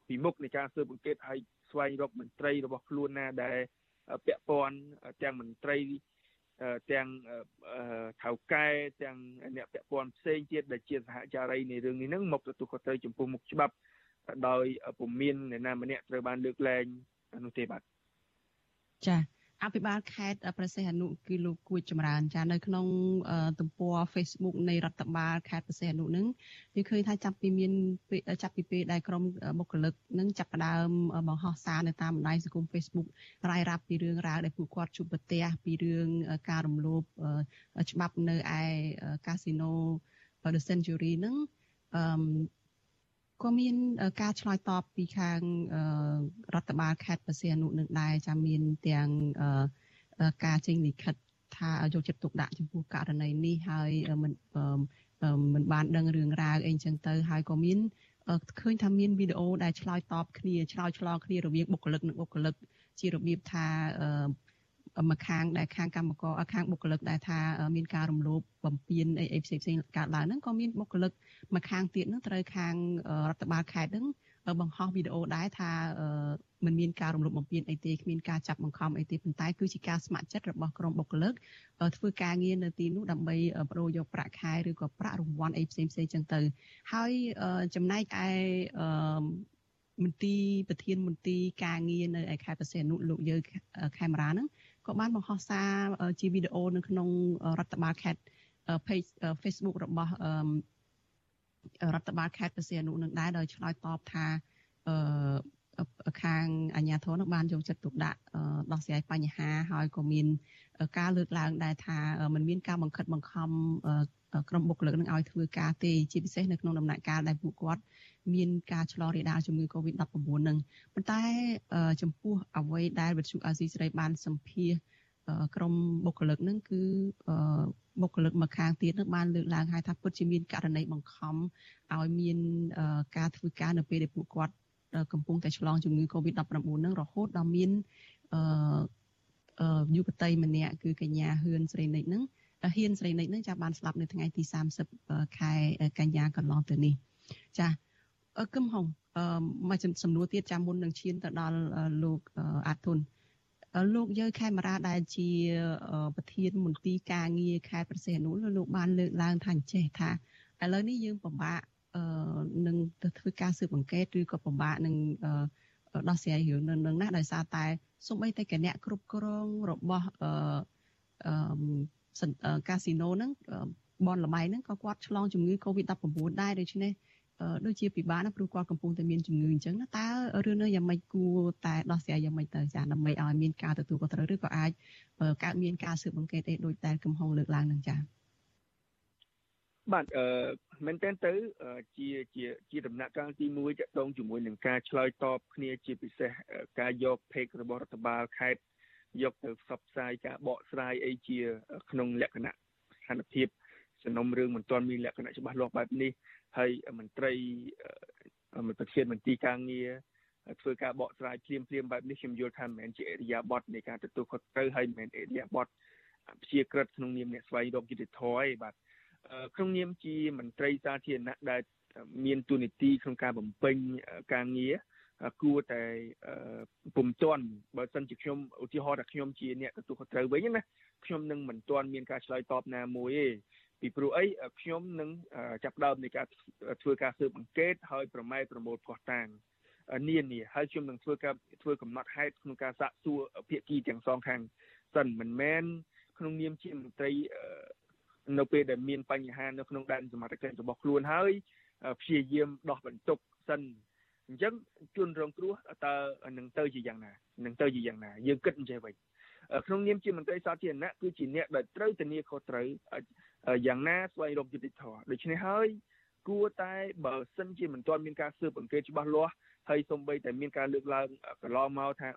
ពីមុខនៃការស៊ើបអង្កេតឲ្យស្វែងរកមន្ត្រីរបស់ខ្លួនណាដែលពាក់ព័ន្ធទាំងមន្ត្រីទាំងថៅកែទាំងអ្នកពាក់ព័ន្ធផ្សេងទៀតដែលជាសហចារីនៃរឿងនេះនឹងមកទទួលខុសត្រូវចំពោះមុខច្បាប់ដោយពុំមានអ្នកណាម្នាក់ត្រូវបានលើកលែងនោះទេបាទ ចា៎អភិបាលខេត្តប្រសិទ្ធអនុគឺលោកគួចចម្រើនចានៅក្នុងទំព័រ Facebook នៃរដ្ឋបាលខេត្តប្រសិទ្ធអនុនឹងវាឃើញថាចាប់ពីមានចាប់ពីពេលដែលក្រុមបុគ្គលិកនឹងចាប់ផ្ដើមបង្ហោះសារនៅតាមបណ្ដាញសង្គម Facebook រាយរាប់ពីរឿងរ៉ាវដែលពួកគាត់ជួបប្រទះពីរឿងការរំលោភច្បាប់នៅឯកាស៊ីណូ The Century នឹងអឺ ក៏មានការឆ្លើយតបពីខាងរដ្ឋបាលខេត្តបរសៀនុនឹងដែរចាំមានទាំងការចេញលិខិតថាយកចិត្តទុកដាក់ចំពោះករណីនេះហើយមិនមិនបានដឹងរឿងរ៉ាវអីចឹងទៅហើយក៏មានឃើញថាមានវីដេអូដែលឆ្លើយតបគ្នាឆ្លើយឆ្លងគ្នារវាងបុគ្គលិកនិងបុគ្គលិកជារបៀបថា មកខាងដែលខាងកម្មករខាងបុគ្គលិកដែលថាមានការរំលោភបំពានអីអីផ្សេងផ្សេងកើតឡើងហ្នឹងក៏មានបុគ្គលិកមកខាងទៀតហ្នឹងត្រូវខាងរដ្ឋបាលខេត្តហ្នឹងបង្ហោះវីដេអូដែរថាมันមានការរំលោភបំពានអីទេគ្មានការចាប់បង្ខំអីទេប៉ុន្តែគឺជាការស្ម័គ្រចិត្តរបស់ក្រុមបុគ្គលិកធ្វើការងារនៅទីនោះដើម្បីបដូរយកប្រាក់ខែឬក៏ប្រាក់រង្វាន់អីផ្សេងផ្សេងចឹងទៅហើយចំណែកឯមន្ទីរប្រធានមន្ទីរការងារនៅឯខេត្តបរសេនុលោកយើខេមរាហ្នឹង ក៏បានបង្ហោះសារជាវីដេអូនៅក្នុងរដ្ឋបាលខេត្ត page Facebook របស់រដ្ឋបាលខេត្តបរសៀនុនឹងដែរដោយឆ្លើយតបថាអឺខាងអាជ្ញាធរនឹងបានយកចិត្តទុកដាក់ដោះស្រាយបញ្ហាហើយក៏មានការលើកឡើងដែរថាมันមានការបង្ខិតបង្ខំក្រុមបុគ្គលិកនឹងឲ្យធ្វើការទេជាពិសេសនៅក្នុងដំណាក់កាលដែលពួកគាត់ មានការឆ្លងរាលដាលជំងឺ Covid-19 នឹងប៉ុន្តែចំពោះអ្វីដែលវិទ្យុអាស៊ីសេរីបានសម្ភាសក្រមបុគ្គលិកហ្នឹងគឺបុគ្គលិកមកខាងទៀតនឹងបានលើកឡើងហើយថាពិតជាមានករណីបង្ខំឲ្យមានការធ្វើការនៅពេលដែលពួកគាត់កំពុងតែឆ្លងជំងឺ Covid-19 ហ្នឹងរហូតដល់មានអឺយុវតីម្នាក់គឺកញ្ញាហ៊ឿនស្រីនិចហ្នឹងហ៊ានស្រីនិចហ្នឹងចាបានស្លាប់នៅថ្ងៃទី30ខែកញ្ញាកន្លងទៅនេះចា គឹមហុងអឺមកសំណួរទៀតចាំមុននឹងឈានទៅដល់លោកអាតុនលោកយើខេមរាដែលជាប្រធានមន្ទីរការងារខេត្តប្រសេះនុលលោកបានលើកឡើងថាអញ្ចេះថាឥឡូវនេះយើងពិបាកនឹងទៅធ្វើការស៊ើបអង្កេតឬក៏ពិបាកនឹងដោះស្រាយរឿងនឹងណាដោយសារតែសូម្បីតែគណៈគ្រប់គ្រងរបស់អឺកាស៊ីណូហ្នឹងបនលបៃហ្នឹងក៏គាត់ឆ្លងជំងឺ Covid-19 ដែរដូច្នេះ ដូចជាពិបាកណាព្រោះគាត់កំពុងតែមានជំងឺអញ្ចឹងណាតើរឿងនេះយ៉ាងម៉េចគួរតែដោះស្រាយយ៉ាងម៉េចទៅចាដើម្បីឲ្យមានការទទួលខុសត្រូវឬក៏អាចកើតមានការស៊ើបអង្កេតអីដូចតែកំហុងលើកឡើងនឹងចាបាទអឺមែនតើទៅជាជាជាដំណាក់កាលទី1តកតងជាមួយនឹងការឆ្លើយតបគ្នាជាពិសេសការយកភេករបស់រដ្ឋបាលខេត្តយកទៅផ្សព្វផ្សាយការបកស្រាយអីជាក្នុងលក្ខណៈស្ថានភាពសំណុំរឿងមិនទាន់មានលក្ខណៈច្បាស់លាស់បែបនេះ ហើយមន្ត្រីប្រធានមន្ទីរការងារធ្វើការបកស្រាយភ្លាមភ្លាមបែបនេះខ្ញុំយល់ថាមិនមែនជាអរិយាប័ត្រនៃការទទួលខុសត្រូវហើយមិនមែនអរិយាប័ត្រព្យាក្រឹតក្នុងនាមអ្នកស្វែងរកយុត្តិធម៌ឯបាទក្នុងនាមជាមន្ត្រីសាធារណៈដែលមានទូនីតិក្នុងការបំពេញការងារគួរតែពុំទាន់បើសិនជាខ្ញុំឧទាហរណ៍ថាខ្ញុំជាអ្នកទទួលខុសត្រូវវិញណាខ្ញុំនឹងមិនទាន់មានការឆ្លើយតបណាមួយទេ ពីព្រោះអីខ្ញុំនឹងចាប់ដើមនៃការធ្វើការស៊ើបអង្កេតហើយប្រម៉ែប្រមូលផុសតាងនានាហើយខ្ញុំនឹងធ្វើការធ្វើកំណត់ហេតុក្នុងការសាកសួរភាគីទាំងសងខាងសិនមិនមែនក្នុងនាមជាមន្ត្រីនៅពេលដែលមានបញ្ហានៅក្នុងដែនសមត្ថកិច្ចរបស់ខ្លួនហើយព្យាយាមដោះបន្ទុកសិនអញ្ចឹងជនរងគ្រោះតើនឹងទៅជាយ៉ាងណានឹងទៅជាយ៉ាងណាយើងគិតអញ្ចឹងវិញក្នុងនាមជាមន្ត្រីសាធារណៈគឺជាអ្នកដែលត្រូវធានាខុសត្រូវ យ៉ាងណាស្វែងរកយុត្តិធម៌ដូច្នេះហើយគួរតែបើសិនជាមិនទាន់មានការស៊ើបអង្កេតច្បាស់លាស់ហើយសំបីតែមានការលើកឡើងកន្លងមកថា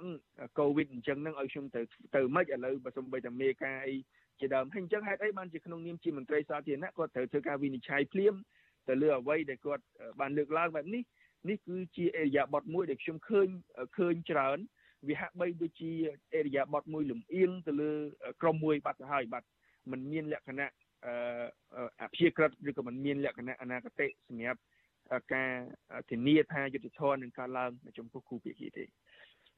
កូវីដអញ្ចឹងនឹងឲ្យខ្ញុំទៅទៅមិនឥឡូវបើសំបីតែមេការអីជាដើមហើយអញ្ចឹងហេតុអីបានជាក្នុងនាមជាមន្ត្រីសាធារណៈគាត់ត្រូវធ្វើការវិនិច្ឆ័យភ្លាមទៅលើអ្វីដែលគាត់បានលើកឡើងបែបនេះនេះគឺជាអេរិយាប័តមួយដែលខ្ញុំឃើញឃើញច្រើនវាហាក់បីដូចជាអេរិយាប័តមួយលំអៀងទៅលើក្រុមមួយបាត់ទៅហើយបាត់มันមានលក្ខណៈ អភិក្រិតឬក៏មិនមានលក្ខណៈអនាគតិសម្រាប់ការធានាថាយុតិធម៌នឹងកើតឡើងចំពោះគូភាគីទេ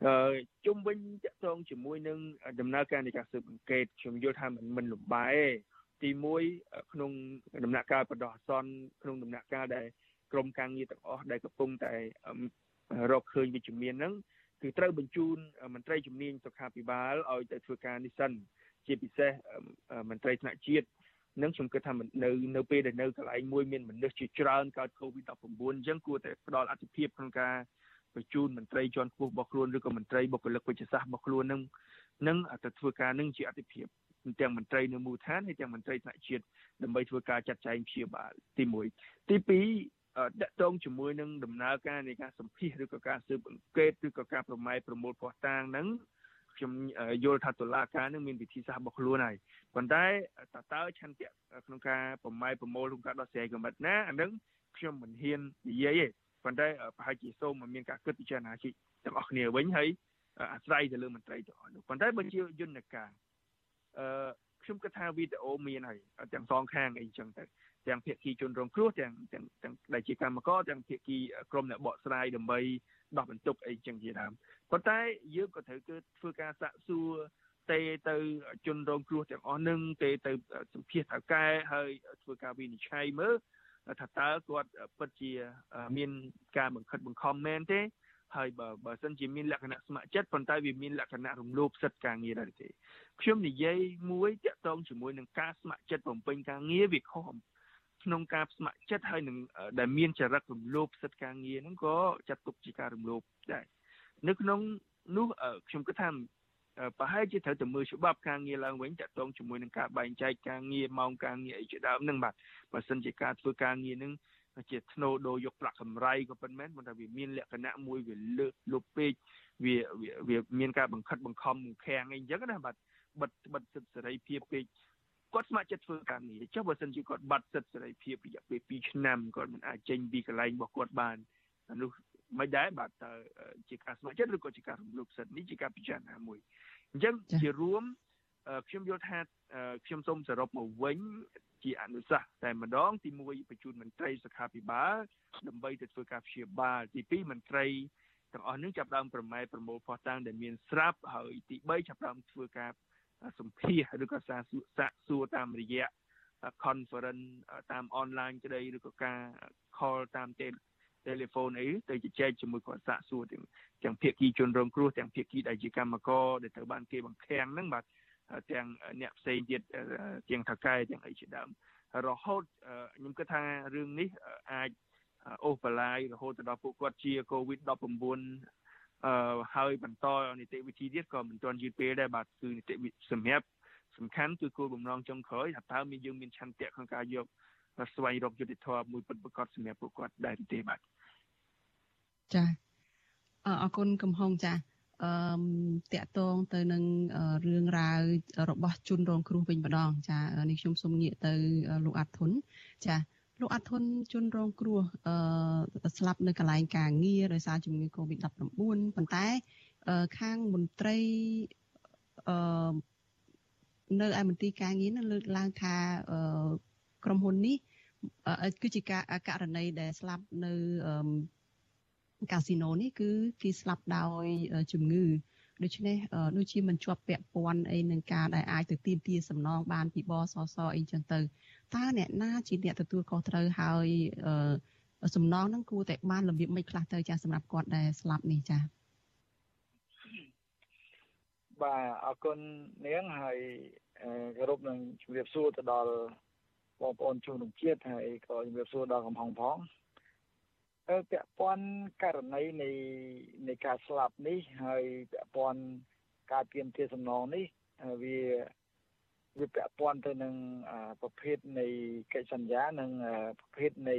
អឺជុំវិញតកតងជាមួយនឹងដំណើរការនៃការស៊ើបអង្កេតខ្ញុំយល់ថាมันមិនលំបែកទេទី1ក្នុងដំណាក់កាលបដោះអាសន្នក្នុងដំណាក់កាលដែលក្រមការងារទាំងអស់ដែលកំពុងតែរកឃើញវិជ្ជមានហ្នឹងគឺត្រូវបញ្ជូនមន្ត្រីជំនាញសុខាភិបាលឲ្យទៅធ្វើការនេះសិនជាពិសេសមន្ត្រីថ្នាក់ជាតិ នឹងខ្ញុំគិតថានៅនៅពេលដែលនៅកន្លែងមួយមានមនុស្សជាច្រើនកើត COVID-19 អញ្ចឹងគួរតែផ្ដល់អត្ថភាពក្នុងការបញ្ជូនមន្ត្រីជាន់ខ្ពស់របស់ខ្លួនឬក៏មន្ត្រីបុគ្គលិកវិទ្យាសាស្ត្ររបស់ខ្លួននឹងនឹងទៅធ្វើការនឹងជាអត្ថភាពទាំងមន្ត្រីនៅមូលដ្ឋានហើយទាំងមន្ត្រីថ្នាក់ជាតិដើម្បីធ្វើការចាត់ចែងព្យាបាលទី1ទី2តកតងជាមួយនឹងដំណើរការនៃការសម្ភាសឬក៏ការស៊ើបអង្កេតឬក៏ការប្រម៉ែប្រមូលភស្តុតាងហ្នឹង ខ្ញុំយល់ថាតុលាការនឹងមានវិធីសាស្ត្ររបស់ខ្លួនហើយប៉ុន្តែតើតើឆន្ទៈក្នុងការប្រម៉ែប្រមូលក្នុងការដោះស្រាយកម្រិតណាអានឹងខ្ញុំមិនហ៊ាននិយាយទេប៉ុន្តែប្រហែលជាសូមមានការគិតពិចារណាជាទាំងអស់គ្នាវិញហើយអាស្រ័យទៅលើមន្ត្រីទាំងអស់នោះប៉ុន្តែបើជាយន្តការអឺខ្ញុំគិតថាវីដេអូមានហើយទាំងសងខាងអីចឹងទៅទាំងភាគីជនរងគ្រោះទាំងទាំងទាំងដែលជាកម្មករទាំងភាគីក្រុមអ្នកបកស្រាយដើម្បី ដោះបន្ទុកអីចឹងជាដើមប៉ុន្តែយើងក៏ត្រូវគឺធ្វើការសាកសួរទេទៅជនរងគ្រោះទាំងអស់នឹងទេទៅសម្ភាសថៅកែហើយធ្វើការវិនិច្ឆ័យមើលថាតើគាត់ពិតជាមានការបង្ខិតបង្ខំមែនទេហើយបើបើសិនជាមានលក្ខណៈស្ម័គ្រចិត្តប៉ុន្តែវាមានលក្ខណៈរំលោភសិទ្ធិការងារដែរទេខ្ញុំនិយាយមួយតាក់ទងជាមួយនឹងការស្ម័គ្រចិត្តបំពេញការងារវាខុស ក្នុងការស្ម័គ្រចិត្តហើយនឹងដែលមានចរិតរំលោភសិទ្ធិការងារហ្នឹងក៏ចាត់ទុកជាការរំលោភដែរនៅក្នុងនោះខ្ញុំគិតថាប្រហែលជាត្រូវតែមើលច្បាប់ការងារឡើងវិញតាក់ទងជាមួយនឹងការបែងចែកការងារម៉ោងការងារអីជាដើមហ្នឹងបាទបើសិនជាការធ្វើការងារហ្នឹងជាធ្នូដូរយកប្រាក់កម្រៃក៏ប៉ុន្មានប៉ុន្តែវាមានលក្ខណៈមួយវាលើកលុបពេកវាវាមានការបង្ខិតបង្ខំខាំងអីចឹងណាបាទបិទបិទសិទ្ធិសេរីភាពពេក គាត់ស្ម័គ្រចិត្តធ្វើការងារចុះបើសិនជាគាត់បាត់សិទ្ធិសេរីភាពរយៈពេល2ឆ្នាំគាត់មិនអាចចេញពីកន្លែងរបស់គាត់បាននោះមិនដែរបាទតើជាការស្ម័គ្រចិត្តឬក៏ជាការរំលោភសិទ្ធិនេះជាការពិចារណាមួយអញ្ចឹងជារួមខ្ញុំយល់ថាខ្ញុំសូមសរុបមកវិញជាអនុសាសន៍តែម្ដងទី1បញ្ជូនមន្ត្រីសុខាភិបាលដើម្បីទៅធ្វើការព្យាបាលទី2មន្ត្រីទាំងអស់នឹងចាប់ដើមប្រម៉ែប្រមូលផុសតាំងដែលមានស្រាប់ហើយទី3ចាប់ដើមធ្វើការ សម្ភាសឬក៏សាកសួរតាមរយៈ conference តាមអនឡាញក្តីឬក៏ការ call តាម telephone អីទៅជជែកជាមួយគាត់សាកសួរទាំងទាំងភាគីជនរងគ្រោះទាំងភាគីដែលជាកម្មករដែលត្រូវបានគេបង្ខាំងហ្នឹងបាទទាំងអ្នកផ្សេងទៀតទាំងថកែទាំងអីជាដើមរហូតខ្ញុំគិតថារឿងនេះអាចអូសបន្លាយរហូតទៅដល់ពួកគាត់ជា COVID-19 អឺហើយបន្តនីតិវិធីទៀតក៏មិនទាន់យឺតពេលដែរបាទគឺនីតិវិធីសម្រាប់សំខាន់គឺគោលបំណងចុងក្រោយថាតើមានយើងមានឆន្ទៈក្នុងការយកស្វែងរកយុត្តិធម៌មួយពិតប្រាកដសម្រាប់ពួកគាត់ដែរទេបាទចាអរគុណកំហុងចាអឺតកតងទៅនឹងរឿងរ៉ាវរបស់ជនរងគ្រោះវិញម្ដង ចានេះខ្ញុំសូមងាកទៅលោកអាត់ធុនចា លោកអាត់ធុនជនរងគ្រោះអឺស្លាប់នៅកន្លែងការងារដោយសារជំងឺ Covid-19 ប៉ុន្តែខាងមន្ត្រីអឺនៅឯមន្ទីរការងារនឹងលើកឡើងថាក្រុមហ៊ុននេះគឺជាការករណីដែលស្លាប់នៅកាស៊ីណូនេះគឺគេស្លាប់ដោយជំងឺដូច្នេះដូចជាមិនជាប់ពាក់ព័ន្ធអីនឹងការដែលអាចទៅទាមទារសំណងបានពីបសសអីចឹងទៅ តើអ្នកណាជាអ្នកទទួលខុសត្រូវហើយសំណងហ្នឹងគួរតែបានរបៀបមិនខ្លះទៅចាសម្រាប់គាត់ដែលស្លាប់នេះចាបាទអរគុណនាងហើយគោរពនឹងជម្រាបសួរទៅដល់បងប្អូនជនរួមជាតិហើយក៏ជម្រាបសួរដល់កំហុងផងអឺពាក់ព័ន្ធករណីនៃនៃការស្លាប់នេះហើយពាក់ព័ន្ធការទៀមទាសំណងនេះវា វាពាក់ព័ន្ធទៅនឹងប្រភេទនៃកិច្ចសន្យានិងប្រភេទនៃ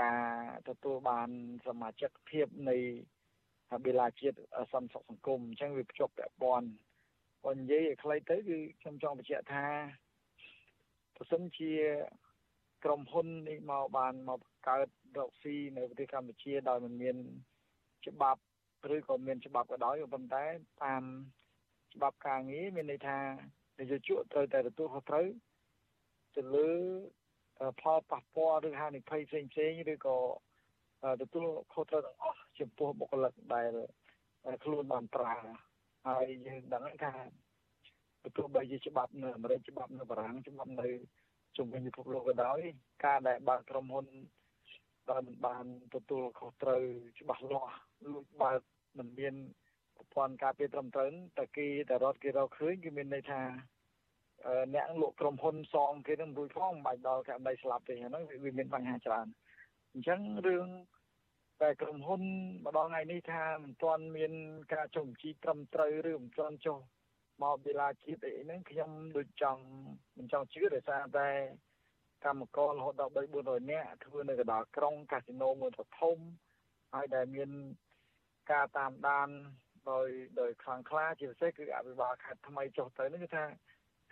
ការទទួលបានសមាជិកភាពនៃបេឡាជាតិសន្តិសុខសង្គមអញ្ចឹងវាភ្ជាប់ពាក់ព័ន្ធបើនិយាយឲ្យខ្លីទៅគឺខ្ញុំចង់បញ្ជាក់ថាប្រសិនជាក្រុមហ៊ុននេះមកបានមកកើតរកស៊ីនៅប្រទេសកម្ពុជាដោយមិនមានច្បាប់ឬក៏មានច្បាប់ក៏ដោយប៉ុន្តែតាម ច្បាប់ការងារមានន័យថានយោជកត្រូវតែទទួលខុសត្រូវទៅលើផលប៉ះពាល់ឬហានិភ័យផ្សេងផ្សេងឬក៏ទទួលខុសត្រូវទាំងអស់ចំពោះបុគ្គលិកដែលខ្លួនបានប្រើហើយយើងដឹងថាទោះបីជាច្បាប់នៅអាមេរិកច្បាប់នៅបារាំងច្បាប់នៅជុំវិញពិភពលោកក៏ដោយការដែលបើកក្រុមហ៊ុនដែលមិនបានទទួលខុសត្រូវច្បាស់លាស់លួចបើកមិនមាន ប្រព័ន្ធការពារត្រឹមត្រូវតែគេតែរត់គេរកឃើញគឺមានន័យថាអ្នកលក់ក្រុមហ៊ុនសងគេនឹងរួចផងមិនបាច់ដល់ករណីស្លាប់ទេហ្នឹងវាមានបញ្ហាច្រើនអញ្ចឹងរឿងតែក្រុមហ៊ុនម្ដងថ្ងៃនេះថាមិនទាន់មានការចុះបញ្ជីត្រឹមត្រូវឬមិនទាន់ចុះមកវិឡាជាតិអីហ្នឹងខ្ញុំដូចចង់មិនចង់ជឿដោយសារតែកម្មកររហូតដល់3 400នាក់ធ្វើនៅកណ្ដាលក្រុងកាស៊ីណូមួយធំហើយដែលមានការតាមដាន ដោយដោយខ្លាំងក្លាជាពិសេសគឺអភិបាលខេត្តថ្មីចុះទៅនេះគឺថា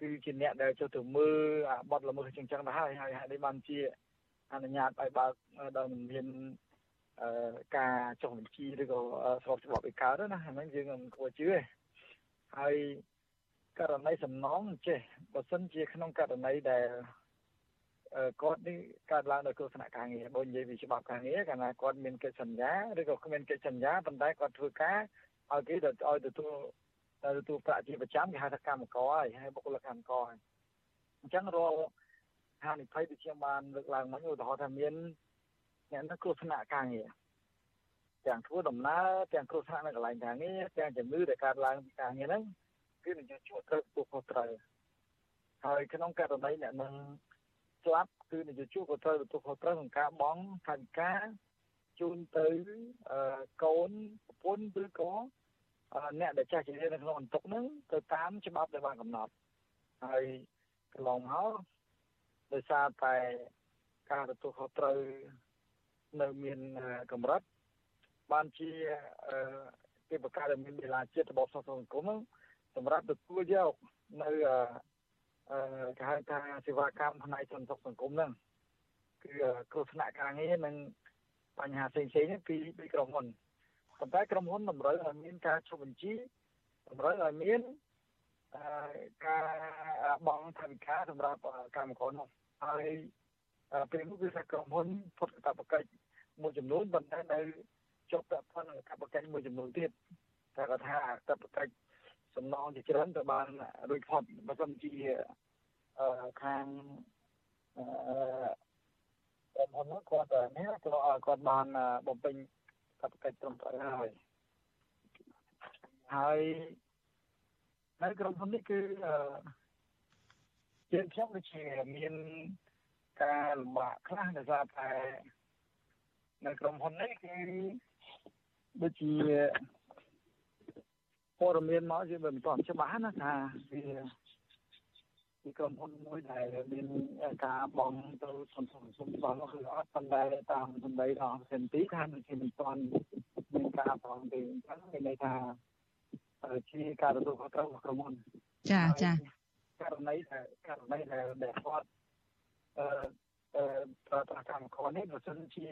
គឺជាអ្នកដែលចុះទៅមើលអាបទល្មើសចឹងចឹងទៅហើយហើយនេះបានជាអនុញ្ញាតឲ្យបើកដោយមិនមានអឺការចុះបញ្ជីឬក៏ស្របច្បាប់ឯកើតណាហ្នឹងយើងមិនគួរជឿទេហើយករណីសំណងចេះបើសិនជាក្នុងករណីដែលគាត់នេះកើតឡើងដោយគ្រោះថ្នាក់ការងារបើនិយាយពីច្បាប់ការងារកាលណាគាត់មានកិច្ចសន្យាឬក៏គ្មានកិច្ចសន្យាប៉ុន្តែគាត់ធ្វើការ ឲ្យគេទៅឲ្យទទួលទទួលប្រាក់ជាប្រចាំគេហៅថាកម្មករហើយហើយបុគ្គលិកកម្មករហើយអញ្ចឹងរាល់ហានិភ័យដូចខ្ញុំបានលើកឡើងមកឧទាហរណ៍ថាមានអ្នកនៅគ្រោះថ្នាក់ការងារទាំងធ្វើដំណើរទាំងគ្រោះថ្នាក់នៅកន្លែងការងារទាំងជំងឺដែលកើតឡើងពីការងារហ្នឹងគឺនឹងយកជួបត្រូវពុះខុសត្រូវហើយក្នុងករណីអ្នកនឹងស្លាប់គឺនយោជកក៏ត្រូវទទួលខុសត្រូវក្នុងការបង់ថវិកា ជូនទៅកូនប្រពន្ធឬក៏អ្នកដែលចាស់ជានៅក្នុងអន្ទុកហ្នឹងទៅតាមច្បាប់ដែលបានកំណត់ហើយកន្លងមកដោយសារតែការទទួលខុសត្រូវនៅមានកម្រិតបានជាគេបង្កើតឲ្យមានវេលាជាតិរបបសង្គមហ្នឹងសម្រាប់ទទួលយកនៅអឺគេហៅថាសេវាកម្មផ្នែកសន្តិសុខសង្គមហ្នឹងគឺគ្រោះថ្នាក់ការងារនិង បញ្ហាផ្សេងៗពីពីក្រុមហ៊ុនប៉ុន្តែក្រុមហ៊ុនតម្រូវឲ្យមានការចុះបញ្ជីតម្រូវឲ្យមានការបង់ថវិកាសម្រាប់កម្មករនោះហើយពេលនោះគឺថាក្រុមហ៊ុនផុតកាតព្វកិច្ចមួយចំនួនប៉ុន្តែនៅជាប់ពាក់ព័ន្ធនឹងកាតព្វកិច្ចមួយចំនួនទៀតតែគាត់ថាកាតព្វកិច្ចសំណងជាច្រើនទៅបានរួចផុតបើមិនជាខាងអឺ ក្រុមហ៊ុនគាត់នេះគាត់គាត់បានបំពេញកាតព្វកិច្ចត្រឹមត្រូវហើយហើយនៅក្រុមហ៊ុននេះគឺអឺជាខ្ញុំដូចជាមានការលំបាកខ្លះដោយសារតែនៅក្រុមហ៊ុននេះគឺដូចជាព័ត៌មានមកជាមិនទាន់ច្បាស់ណាថាវា ពីក្រុមហ៊ុនមួយដែលមានការបងទៅសន្សំសំបងនោះគឺអត់ប៉ុន្តែតាមសម្ដីរបស់សិនទីថាដូចជាមិនទាន់មានការបងទេអញ្ចឹងមានន័យថាជាការទទួលខុសត្រូវរបស់ក្រុមហ៊ុនចាចាករណីដែលករណីដែលដែលគាត់អឺអឺប្រើប្រាស់កម្មករនេះបើសិនជា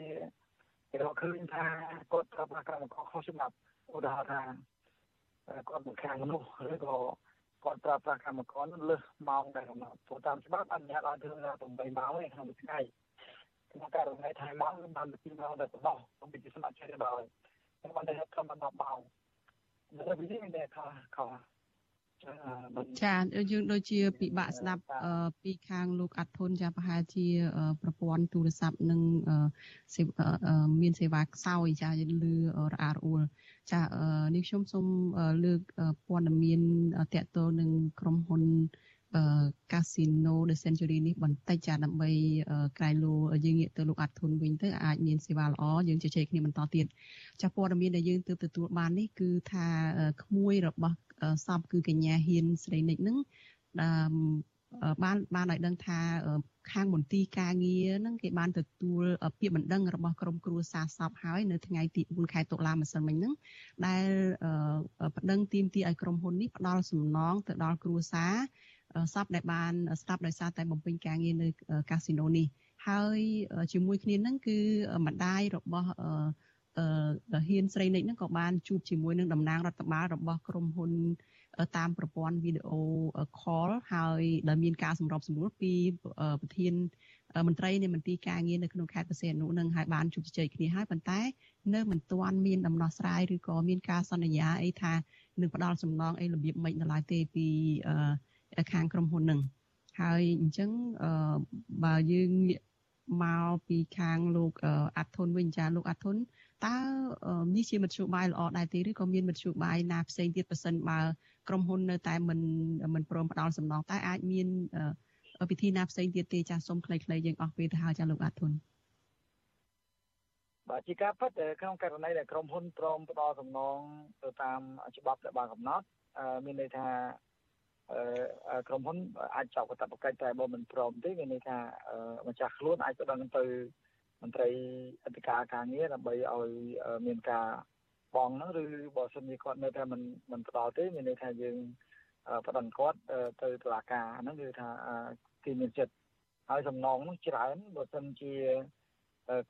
គេរកឃើញថាគាត់ប្រើប្រាស់កម្មករខុសច្បាប់ឧទាហរណ៍ថាគាត់មកខាងនោះឬក៏ គាត់ប្រើប្រាស់កម្មករនោះលើសម៉ោងដែលកំណត់ព្រោះតាមច្បាប់អនុញ្ញាតឲ្យធ្វើ8ម៉ោងឯក្នុងមួយថ្ងៃក្នុងករណីថៃម៉ោងគឺបាន2ម៉ោងតែប៉ុណ្ណោះខ្ញុំពិសេសស្ម័គ្រចិត្តដល់ខ្ញុំបានតែត្រឹម10ម៉ោងតែវាមានតែខុសខុស ចាយើងដូចជាពិបាកស្ដាប់ពីខាងលោកអាត់ធុនចាប្រហែលជា ប្រព័ន្ធទូរស័ព្ទនិងមានសេវាខ្សោយចាយើងលឺរអាក់រអួលចានេះខ្ញុំសូមលើកព័ត៌មានតកតលនឹងក្រុមហ៊ុន Casino The Century នេះបន្តិចចាដើម្បីក្រៃលោយើងងាកទៅលោកអាត់ធុនវិញទៅអាចមានសេវាល្អយើងជជែកគ្នាបន្តទៀតចាព័ត៌មានដែលយើងទើបទទួលបាននេះគឺថាក្មួយរបស់ សពគឺកញ្ញាហ៊ានស្រីនិចនឹងបានបានឲ្យដឹងថាខាងមន្ទីរការងារហ្នឹងគេបានទទួលពាក្យបណ្ដឹងរបស់ក្រមគ្រួសារសពហើយនៅថ្ងៃទី4ខែតុលាម្សិលមិញហ្នឹងដែលបណ្ដឹងទីមទីឲ្យក្រុមហ៊ុននេះផ្ដល់សំណងទៅដល់គ្រួសារសពដែលបានស្ដាប់ដោយសារតែបំពេញការងារនៅកាស៊ីណូនេះហើយជាមួយគ្នានឹងគឺម្ដាយរបស់ អឺហ៊ានស្រីនិចហ្នឹងក៏បានជួបជាមួយនឹងតំណាងរដ្ឋបាលរបស់ក្រុមហ៊ុនតាមប្រព័ន្ធវីដេអូ call ហើយដែលមានការសម្របសម្រួលពីប្រធានមន្ត្រីនៃមន្ទីរការងារនៅក្នុងខេត្តបរសេនុនឹងហើយបានជួបជជែកគ្នាហើយប៉ុន្តែនៅមិនទាន់មានដំណោះស្រាយឬក៏មានការសន្យាអីថានឹងផ្ដល់សំណងអីរបៀបម៉េចនៅឡើយទេពីខាងក្រុមហ៊ុននឹងហើយអញ្ចឹងបើយើងមកពីខាងលោកអាត់ធុនវិញចាលោកអាត់ធុន តើនេះជាមធ្យោបាយល្អដែរទេឬក៏មានមធ្យោបាយណាផ្សេងទៀតប៉ះសិនបើក្រុមហ៊ុននៅតែមិនមិនព្រមផ្ដល់សំណងតែអាចមានវិធីណាផ្សេងទៀតទេចាសសូមខ្លីៗយើងអស់ពេលទៅហើយចាលោកអាធុនបាទជាការពិតក្នុងករណីដែលក្រុមហ៊ុនព្រមផ្ដល់សំណងទៅតាមច្បាប់ដែលបានកំណត់មានន័យថាក្រុមហ៊ុនអាចចោទកាតព្វកិច្ចតែបើមិនព្រមទេមានន័យថាម្ចាស់ខ្លួនអាចប្តឹងទៅ មន្ត្រីអធិការការងារដើម្បីឲ្យមានការបងហ្នឹងឬបើសិនជាគាត់នៅតែមិនមិនផ្ដល់ទេមានន័យថាយើងប្តឹងគាត់ទៅតុលាការហ្នឹងគឺថាគេមានចិត្តហើយសំណងនោះច្រើនបើសិនជា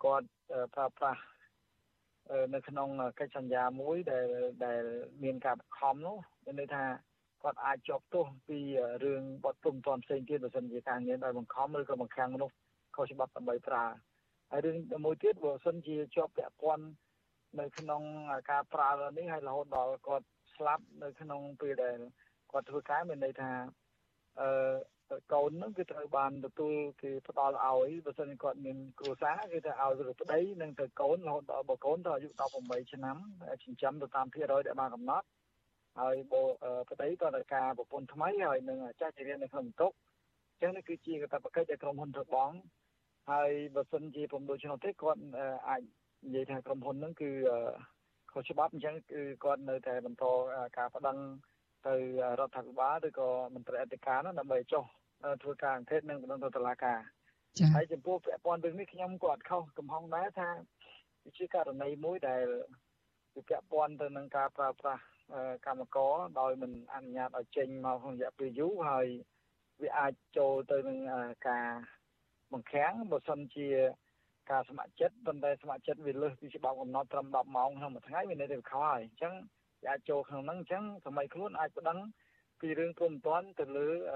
គាត់ប្រើប្រាស់នៅក្នុងកិច្ចសន្យាមួយដែលដែលមានការបង្ខំនោះមានន័យថាគាត់អាចជាប់ទោសពីរឿងបទទុំទាន់ផ្សេងទៀតបើសិនជាការងារដោយបង្ខំឬក៏បង្ខាំងមនុស្សខុសច្បាប់ដើម្បីប្រើ ហើយរឿងមួយទៀតបើសិនជាជាប់ពាក់ព័ន្ធនៅក្នុងការប្រើនេះហើយរហូតដល់គាត់ស្លាប់នៅក្នុងពេលដែលគាត់ធ្វើការមានន័យថាអឺកូននឹងគឺត្រូវបានទទួលគេផ្ដល់ឲ្យបើសិនគាត់មានគ្រួសារគឺទៅឲ្យទៅប្តីនិងទៅកូនរហូតដល់បើកូនទៅអាយុ18ឆ្នាំចិញ្ចឹមទៅតាមភាគរយដែលបានកំណត់ហើយបើប្តីក៏ត្រូវការប្រពន្ធថ្មីហើយនឹងចាស់ជារៀននៅក្នុងបន្ទុកអញ្ចឹងនេះគឺជាកាតព្វកិច្ចដែលក្រុមហ៊ុនធ្វើបង ហើយបើសិនជាពុំដូច្នោះទេគាត់អាចនិយាយថាក្រុមហ៊ុនហ្នឹងគឺខុសច្បាប់អញ្ចឹងគឺគាត់នៅតែបន្តការប្តឹងទៅរដ្ឋាភិបាលឬក៏មន្ត្រីអធិការនោះដើម្បីចុះធ្វើការអង្កេតនិងបន្តទៅតុលាការហើយចំពោះពាក់ព័ន្ធរឿងនេះខ្ញុំក៏អត់ខុសកំហុសដែរថាវាជាករណីមួយដែលវាពាក់ព័ន្ធទៅនឹងការប្រើប្រាស់កម្មករដោយមិនអនុញ្ញាតឲ្យចេញមកក្នុងរយៈពេលយូរហើយវាអាចចូលទៅនឹងការ បង្ខាំងបើសិនជាការស្ម័គ្រចិត្តប៉ុន្តែស្ម័គ្រចិត្តវាលើសពីច្បាប់កំណត់ត្រឹម10ម៉ោងក្នុងមួយថ្ងៃវានៅតែខុសហើយអញ្ចឹងអាចចូលក្នុងហ្នឹងអញ្ចឹងសម័យខ្លួនអាចប្តឹងពីរឿងព្រមតាន់ទៅលើ